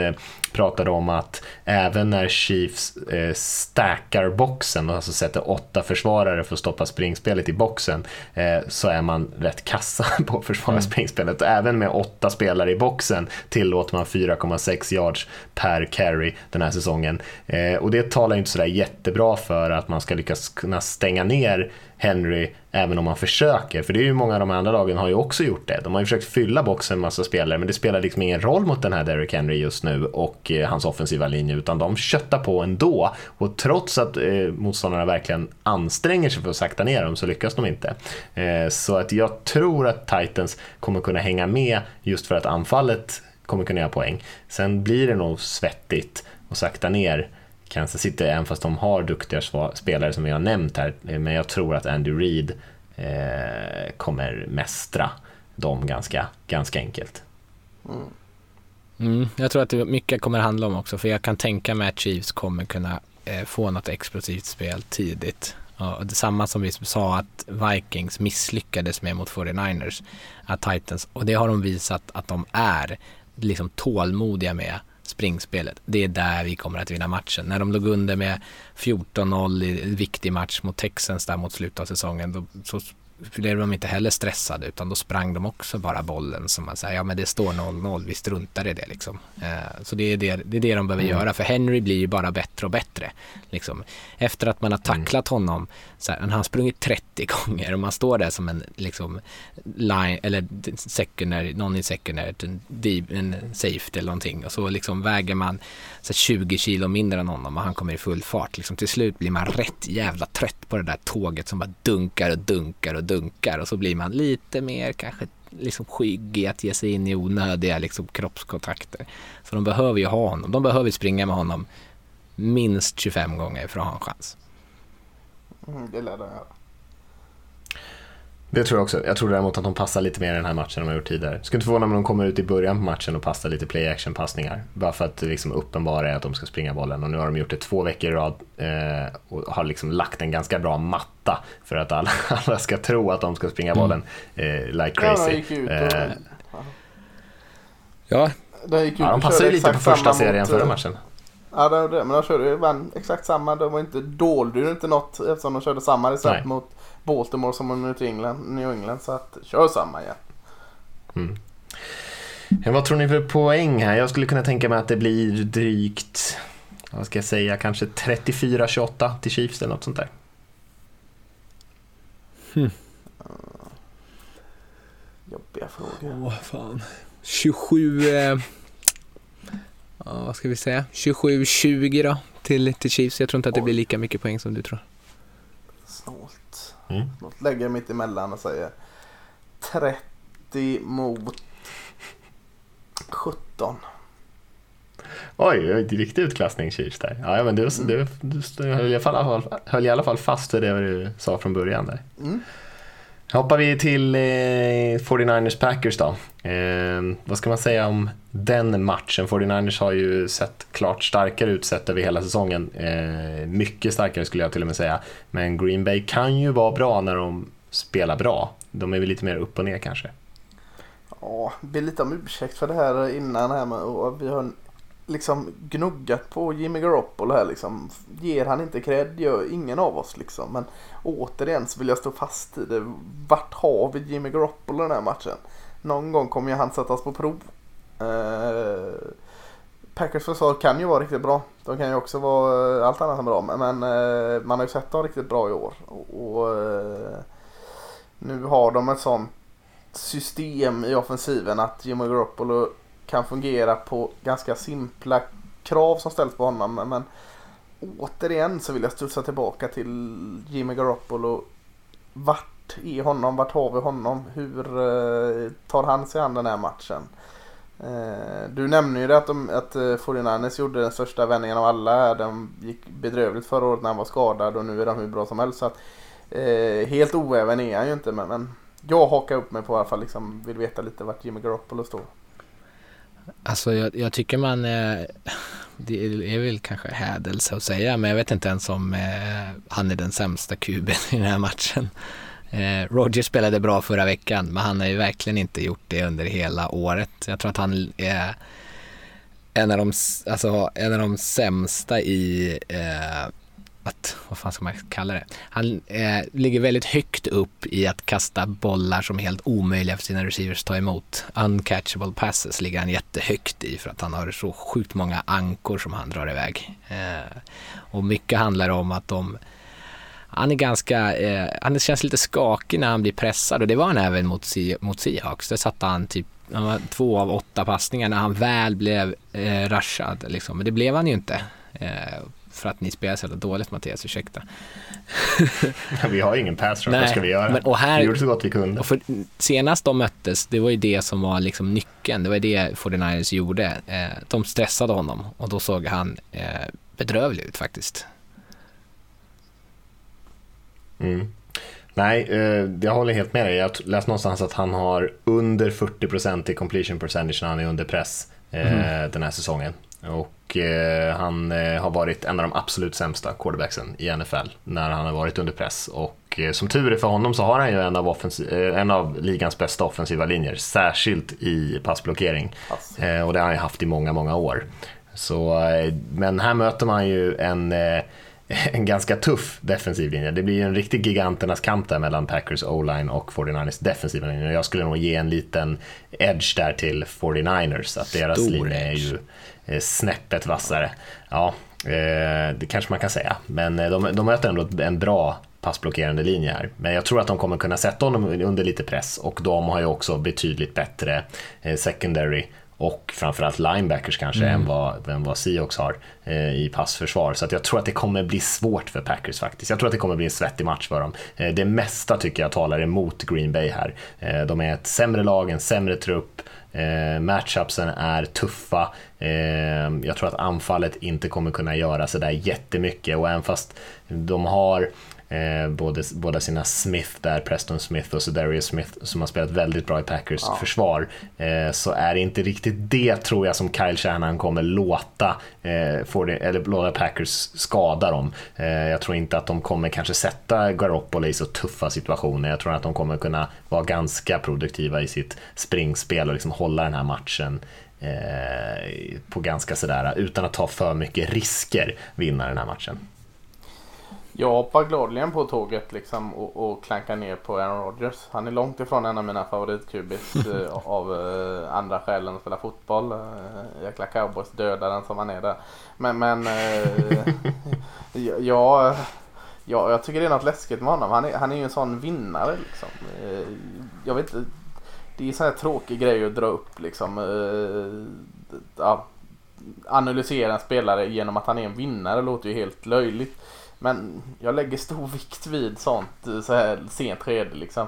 pratade om att även när Chiefs eh, stackar boxen, alltså sätter åtta försvarare för att stoppa springspelet i boxen, eh, så är man rätt kassa på att försvara springspelet. Och även med åtta spelare i boxen tillåter man 4,6 yards per carry den här säsongen. Eh, Eh, och det talar inte sådär jättebra för att man ska lyckas kunna stänga ner Henry även om man försöker. För det är ju många av de andra lagen har ju också gjort det. De har ju försökt fylla boxen med massa spelare men det spelar liksom ingen roll mot den här Derrick Henry just nu och eh, hans offensiva linje utan de köttar på ändå. Och trots att eh, motståndarna verkligen anstränger sig för att sakta ner dem så lyckas de inte. Eh, så att jag tror att Titans kommer kunna hänga med just för att anfallet kommer kunna göra poäng. Sen blir det nog svettigt och sakta ner Kansas City, även fast de har duktiga spelare som vi har nämnt här. Eh, men jag tror att Andy Reid eh, kommer mästra dem ganska, ganska enkelt. Mm. Mm, jag tror att det mycket kommer handla om också, för jag kan tänka mig att Chiefs kommer kunna eh, få något explosivt spel tidigt. Och detsamma som vi sa att Vikings misslyckades med mot 49ers, att Titans, och det har de visat att de är liksom tålmodiga med springspelet. Det är där vi kommer att vinna matchen. När de låg under med 14-0 i en viktig match mot Texans där mot slutet av säsongen, då, så blev de inte heller stressade utan då sprang de också bara bollen som man säger, ja men det står 0-0, vi struntar i det liksom. Eh, så det är det, det är det de behöver mm. göra för Henry blir ju bara bättre och bättre. Liksom. Efter att man har tacklat mm. honom, så här, han har sprungit 30 gånger och man står där som en liksom line, eller secondary, någon i secondary, en, en safety eller någonting och så liksom väger man så 20 kilo mindre än honom och han kommer i full fart. Liksom, till slut blir man rätt jävla trött på det där tåget som bara dunkar och dunkar och dunkar och så blir man lite mer kanske liksom skygg i att ge sig in i onödiga liksom, kroppskontakter. Så de behöver ju ha honom. De behöver springa med honom minst 25 gånger för att ha en chans. Mm, det lär de göra. Det tror jag också. Jag tror däremot att de passar lite mer i den här matchen än de har gjort tidigare. Skulle inte förvåna mig om de kommer ut i början på matchen och passar lite play action passningar. Bara för att det liksom uppenbara är att de ska springa bollen. Och nu har de gjort det två veckor i rad eh, och har liksom lagt en ganska bra matta för att alla, alla ska tro att de ska springa bollen eh, like crazy. Ja, de eh, ja. De, gick ut ja, de passade ju lite på första serien mot, förra matchen. Ja, det, det, men de körde ju exakt samma. De var inte dolde ju inte något eftersom de körde samma recept mot Baltimore som mot New England. Så att kör samma igen. Mm. Vad tror ni för poäng här? Jag skulle kunna tänka mig att det blir drygt, vad ska jag säga, kanske 34-28 till Chiefs eller något sånt där. Hmm. Jobbiga frågor. Åh, fan. 27... Eh, ja, vad ska vi säga? 27-20 då till, till Chiefs. Jag tror inte att det blir lika mycket poäng som du tror. Mm. Låt lägga mitt emellan och säga 30 mot 17. Oj, riktig utklassning Chiefs där. Ja, men du, du, du, du höll, i alla fall, höll i alla fall fast vid det du sa från början där. Mm. Hoppar vi till eh, 49ers Packers då. Eh, vad ska man säga om den matchen? 49ers har ju sett klart starkare ut sett över hela säsongen. Eh, mycket starkare skulle jag till och med säga. Men Green Bay kan ju vara bra när de spelar bra. De är väl lite mer upp och ner kanske. Ja, be lite om ursäkt för det här innan här med och vi har liksom gnuggat på Jimmy Garoppolo här liksom. Ger han inte cred gör ingen av oss liksom. Men återigen så vill jag stå fast i det. Vart har vi Jimmy Garoppolo den här matchen? Någon gång kommer ju han sättas på prov. Eh, Packers försvar kan ju vara riktigt bra. De kan ju också vara eh, allt annat än bra. Men eh, man har ju sett dem riktigt bra i år. Och, och eh, nu har de ett sånt system i offensiven att Jimmy Garoppolo kan fungera på ganska simpla krav som ställs på honom. Men återigen så vill jag studsa tillbaka till Jimmy Garoppolo. Vart är honom? Vart har vi honom? Hur eh, tar han sig an den här matchen? Eh, du nämner ju det att, de, att eh, 49ers gjorde den största vändningen av alla. De gick bedrövligt förra året när han var skadad och nu är de hur bra som helst. Så att, helt oäven är han ju inte men, men jag hakar upp mig på i alla fall. Liksom, vill veta lite vart Jimmy Garoppolo står. Alltså jag, jag tycker man, eh, det är väl kanske hädelse att säga, men jag vet inte ens om eh, han är den sämsta kuben i den här matchen. Eh, Roger spelade bra förra veckan, men han har ju verkligen inte gjort det under hela året. Jag tror att han är en av de, alltså, en av de sämsta i, eh, att, vad fan ska man kalla det? Han eh, ligger väldigt högt upp i att kasta bollar som är helt omöjliga för sina receivers att ta emot. Uncatchable passes ligger han jättehögt i för att han har så sjukt många ankor som han drar iväg. Eh, och mycket handlar om att de han är ganska, eh, han känns lite skakig när han blir pressad och det var han även mot, mot Seahawks. Där satte han typ han var två av åtta passningar när han väl blev eh, rushad. Liksom. Men det blev han ju inte. Eh, för att ni spelar så dåligt Mattias, ursäkta. vi har ju ingen pass rush, vad ska vi göra? Men, och här, vi gjorde så gott vi kunde. Och för, senast de möttes, det var ju det som var liksom nyckeln, det var det 49ers gjorde. Eh, de stressade honom och då såg han eh, bedrövlig ut faktiskt. Mm. Nej, jag håller helt med dig. Jag läste någonstans att han har under 40% i completion percentage när han är under press mm. den här säsongen. Och eh, han har varit en av de absolut sämsta quarterbacksen i NFL när han har varit under press. Och som tur är för honom så har han ju en av, en av ligans bästa offensiva linjer, särskilt i passblockering. Pass. och det har han ju haft i många, många år. Så, men här möter man ju en en ganska tuff defensiv linje. Det blir en riktig giganternas kamp där mellan Packers O-line och 49ers defensiva linje. Jag skulle nog ge en liten edge där till 49ers, att deras Stor linje är ju eh, snäppet vassare. Ja, eh, det kanske man kan säga, men eh, de, de möter ändå en bra passblockerande linje här. Men jag tror att de kommer kunna sätta honom under lite press och de har ju också betydligt bättre secondary och framförallt linebackers kanske mm. än, vad, än vad Seahawks har eh, i passförsvar. Så jag tror att det kommer bli svårt för Packers faktiskt. Jag tror att det kommer bli en svettig match för dem. Eh, det mesta tycker jag talar emot Green Bay här. Eh, de är ett sämre lag, en sämre trupp. Eh, matchupsen är tuffa. Eh, jag tror att anfallet inte kommer kunna göra sådär jättemycket och även fast de har Eh, både, båda sina Smith där, Preston Smith och Darius Smith som har spelat väldigt bra i Packers ja. försvar. Eh, så är det inte riktigt det tror jag som Kyle Shanahan kommer låta, eh, det, eller låta Packers skada dem. Eh, jag tror inte att de kommer kanske sätta Garoppolo i så tuffa situationer. Jag tror att de kommer kunna vara ganska produktiva i sitt springspel och liksom hålla den här matchen eh, på ganska sådär, utan att ta för mycket risker, vinna den här matchen. Jag hoppar gladeligen på tåget liksom och, och klankar ner på Aaron Rodgers. Han är långt ifrån en av mina favoritkubis eh, av eh, andra skäl än att spela fotboll. Eh, jäkla cowboys dödar den som han är där. Men, men eh, jag, ja, jag tycker det är något läskigt med honom. Han är, han är ju en sån vinnare liksom. Eh, jag vet inte. Det är en sån här tråkig grej att dra upp liksom. Eh, ja, analysera en spelare genom att han är en vinnare låter ju helt löjligt. Men jag lägger stor vikt vid sånt eh, så här sent skede liksom.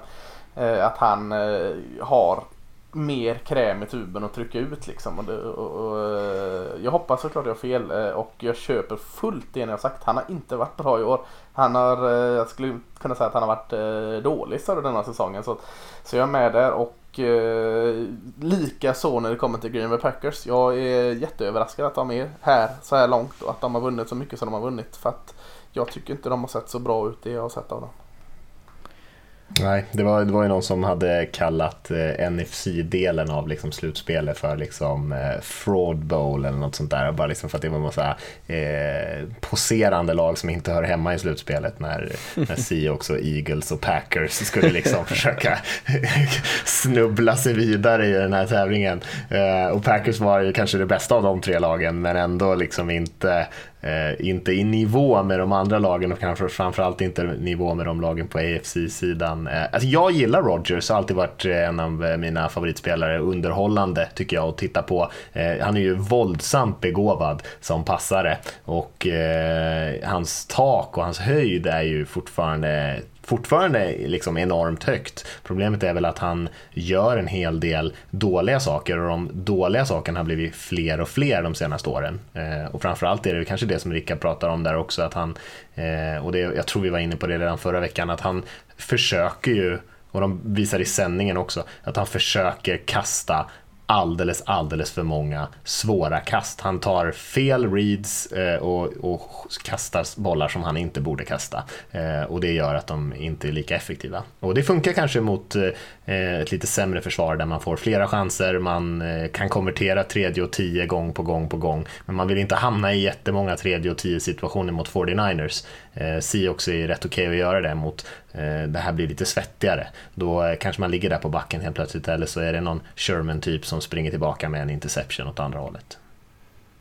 Eh, att han eh, har mer kräm i tuben att trycka ut liksom. Och, det, och, och eh, jag hoppas såklart jag har fel eh, och jag köper fullt det ni har sagt. Han har inte varit bra i år. Han har, jag skulle kunna säga att han har varit dålig större denna säsongen. Så, så jag är med där och eh, lika så när det kommer till Green Bay Packers. Jag är jätteöverraskad att de är här så här långt och att de har vunnit så mycket som de har vunnit. För att jag tycker inte de har sett så bra ut det jag har sett av dem. Nej, det var, det var ju någon som hade kallat eh, NFC-delen av liksom slutspelet för liksom, eh, fraud bowl eller något sånt där. Bara liksom för att det var en massa eh, poserande lag som inte hör hemma i slutspelet när, när Seahawks och Eagles och Packers skulle liksom försöka snubbla sig vidare i den här tävlingen. Eh, och Packers var ju kanske det bästa av de tre lagen men ändå liksom inte Eh, inte i nivå med de andra lagen och kanske framförallt inte i nivå med de lagen på AFC-sidan. Eh, alltså jag gillar Rogers, har alltid varit eh, en av eh, mina favoritspelare. Underhållande tycker jag att titta på. Eh, han är ju våldsamt begåvad som passare och eh, hans tak och hans höjd är ju fortfarande fortfarande liksom enormt högt. Problemet är väl att han gör en hel del dåliga saker och de dåliga sakerna har blivit fler och fler de senaste åren. Eh, och framförallt är det kanske det som Rickard pratar om där också, att han, eh, och det, jag tror vi var inne på det redan förra veckan, att han försöker ju, och de visar i sändningen också, att han försöker kasta alldeles, alldeles för många svåra kast. Han tar fel reads eh, och, och kastar bollar som han inte borde kasta. Eh, och det gör att de inte är lika effektiva. Och det funkar kanske mot eh, eh ett lite sämre försvar där man får flera chanser, man eh, kan konvertera tredje och tio gång på gång på gång. Men man vill inte hamna i jättemånga tredje och tio situationer mot 49ers. Eh, Seahawks är rätt okej okay att göra det mot. Eh, det här blir lite svettigare. Då eh, kanske man ligger där på backen helt plötsligt eller så är det någon Sherman-typ som springer tillbaka med en interception åt andra hållet.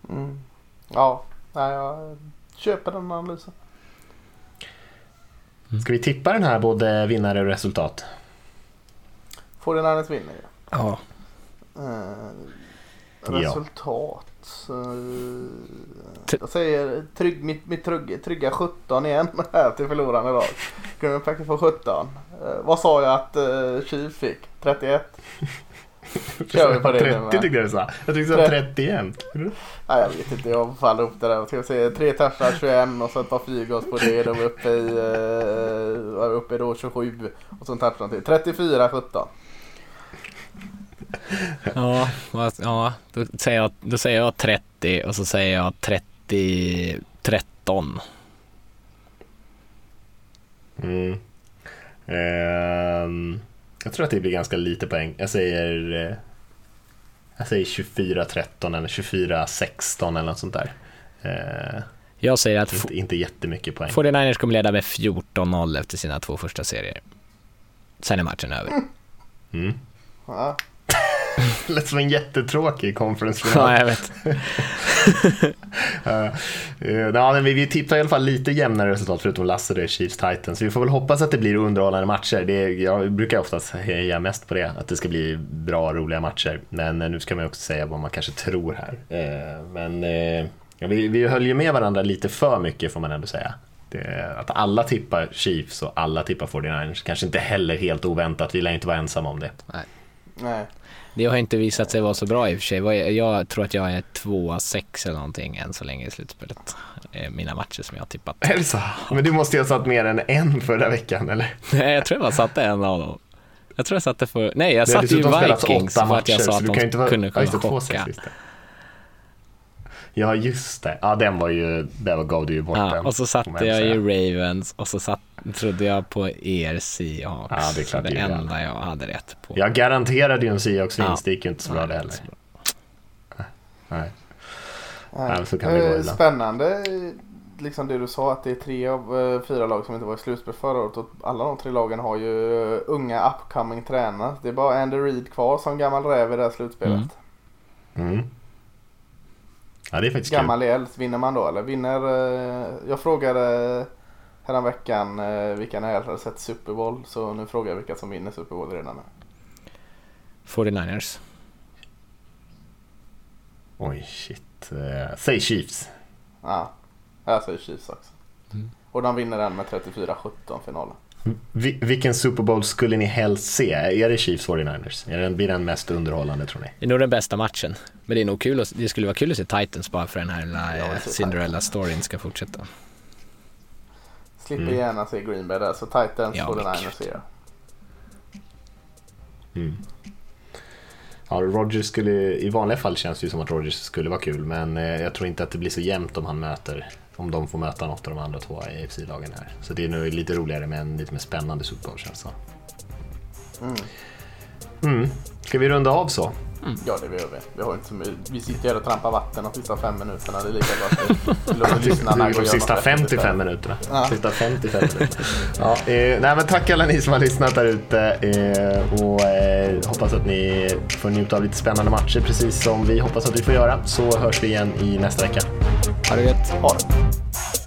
Mm. Ja, jag köper den analysen. Ska vi tippa den här både vinnare och resultat? 49ers vinner ju. Ja. Eh, resultat. Jag säger trygg, mitt, mitt trygg, trygga 17 igen här till förlorande lag. Green Packers får 17. Eh, vad sa jag att eh, Chief fick? 31? Kör vi på det 30 tyckte jag du sa. Jag tyckte du sa 31. Nej jag vet inte, jag faller upp det där. Ska vi se, 3 touchar 21 och så ett par fyrgås på det. Då var uppe i, uh, uppe i då 27 och så en touchdown till. 34 17. ja, ja då, säger jag, då säger jag 30 och så säger jag 30 13. Mm. Um, jag tror att det blir ganska lite poäng. Jag säger, eh, jag säger 24-13 eller 24-16 eller något sånt där. Uh, jag säger att inte, inte jättemycket poäng. 49ers kommer leda med 14-0 efter sina två första serier. Sen är matchen över. Mm. Ja. lät som en jättetråkig conference Ja, jag vet. uh, uh, vi, vi tippar i alla fall lite jämnare resultat förutom Lasse det är Chiefs Titans. Så vi får väl hoppas att det blir underhållande matcher. Det jag brukar oftast heja mest på det, att det ska bli bra, roliga matcher. Men uh, nu ska man också säga vad man kanske tror här. Uh, men ja, vi, vi höll ju med varandra lite för mycket får man ändå säga. Det, att alla tippar Chiefs och alla tippar 49ers kanske inte heller helt oväntat. Vi lär inte vara ensamma om det. Nej. Nej. Det har inte visat sig vara så bra i och för sig. Jag tror att jag är 2-6 eller någonting än så länge i slutspelet. Mina matcher som jag har tippat. Är det så? Men du måste ju ha satt mer än en förra veckan eller? Nej, jag tror jag bara satte en av dem. Jag tror jag satte för... Nej, jag satte ju Vikings för att jag sa att de kunde kunna chocka. Ja, just det. Ja, den var ju, var gav du ju bort ja, den. Och så satte jag ju Ravens och så satt, trodde jag på er Seahawks. Ja, det är klart. Det, det enda jag hade rätt på. Jag garanterade ju en Seahawks-vinst, ja. det gick ju inte så bra det heller. Nej. Nej. så kan det gå ibland. Spännande, liksom det du sa att det är tre av eh, fyra lag som inte var i slutspel förra året och alla de tre lagen har ju unga upcoming tränare. Det är bara Andy Reid kvar som gammal räv i det här slutspelet. Mm. Mm. Ja, det är faktiskt Gammal kul. eld, vinner man då eller? Vinner, eh, jag frågade häromveckan eh, vilka ni hade sett Super Bowl så nu frågar jag vilka som vinner Super Bowl redan nu. 49ers. Oj, shit. Uh, säg Chiefs. Ja, jag säger Chiefs också. Mm. Och de vinner den med 34-17 finalen. Vil vilken Super Bowl skulle ni helst se? Är det Chiefs 49ers? Är den, blir den mest underhållande tror ni? Det är nog den bästa matchen. Men det, är nog kul att, det skulle vara kul att se Titans bara för den här lilla ja, Cinderella-storyn ska fortsätta. Slipper mm. gärna se Green Bay där, så Titans ja, 49ers ser jag. Mm. Ja, Rogers skulle, i vanliga fall känns det ju som att Rogers skulle vara kul, men eh, jag tror inte att det blir så jämnt om han möter om de får möta något av de andra två AFC-lagen här. Så det är nog lite roligare med en lite mer spännande Super Bowl känns det mm. mm. Ska vi runda av så? Mm. Ja, det gör vi. Vi, har inte så mycket. vi sitter här och trampar vatten de sista fem minuterna. Det är lika bra att vi låter lyssnarna gå De sista 55 minuterna. Ja. Sista 55 minuterna. ja, eh, nej, men tack alla ni som har lyssnat där ute. Eh, och eh, hoppas att ni får njuta av lite spännande matcher precis som vi hoppas att vi får göra. Så hörs vi igen i nästa vecka. Ha det gött. Ha det.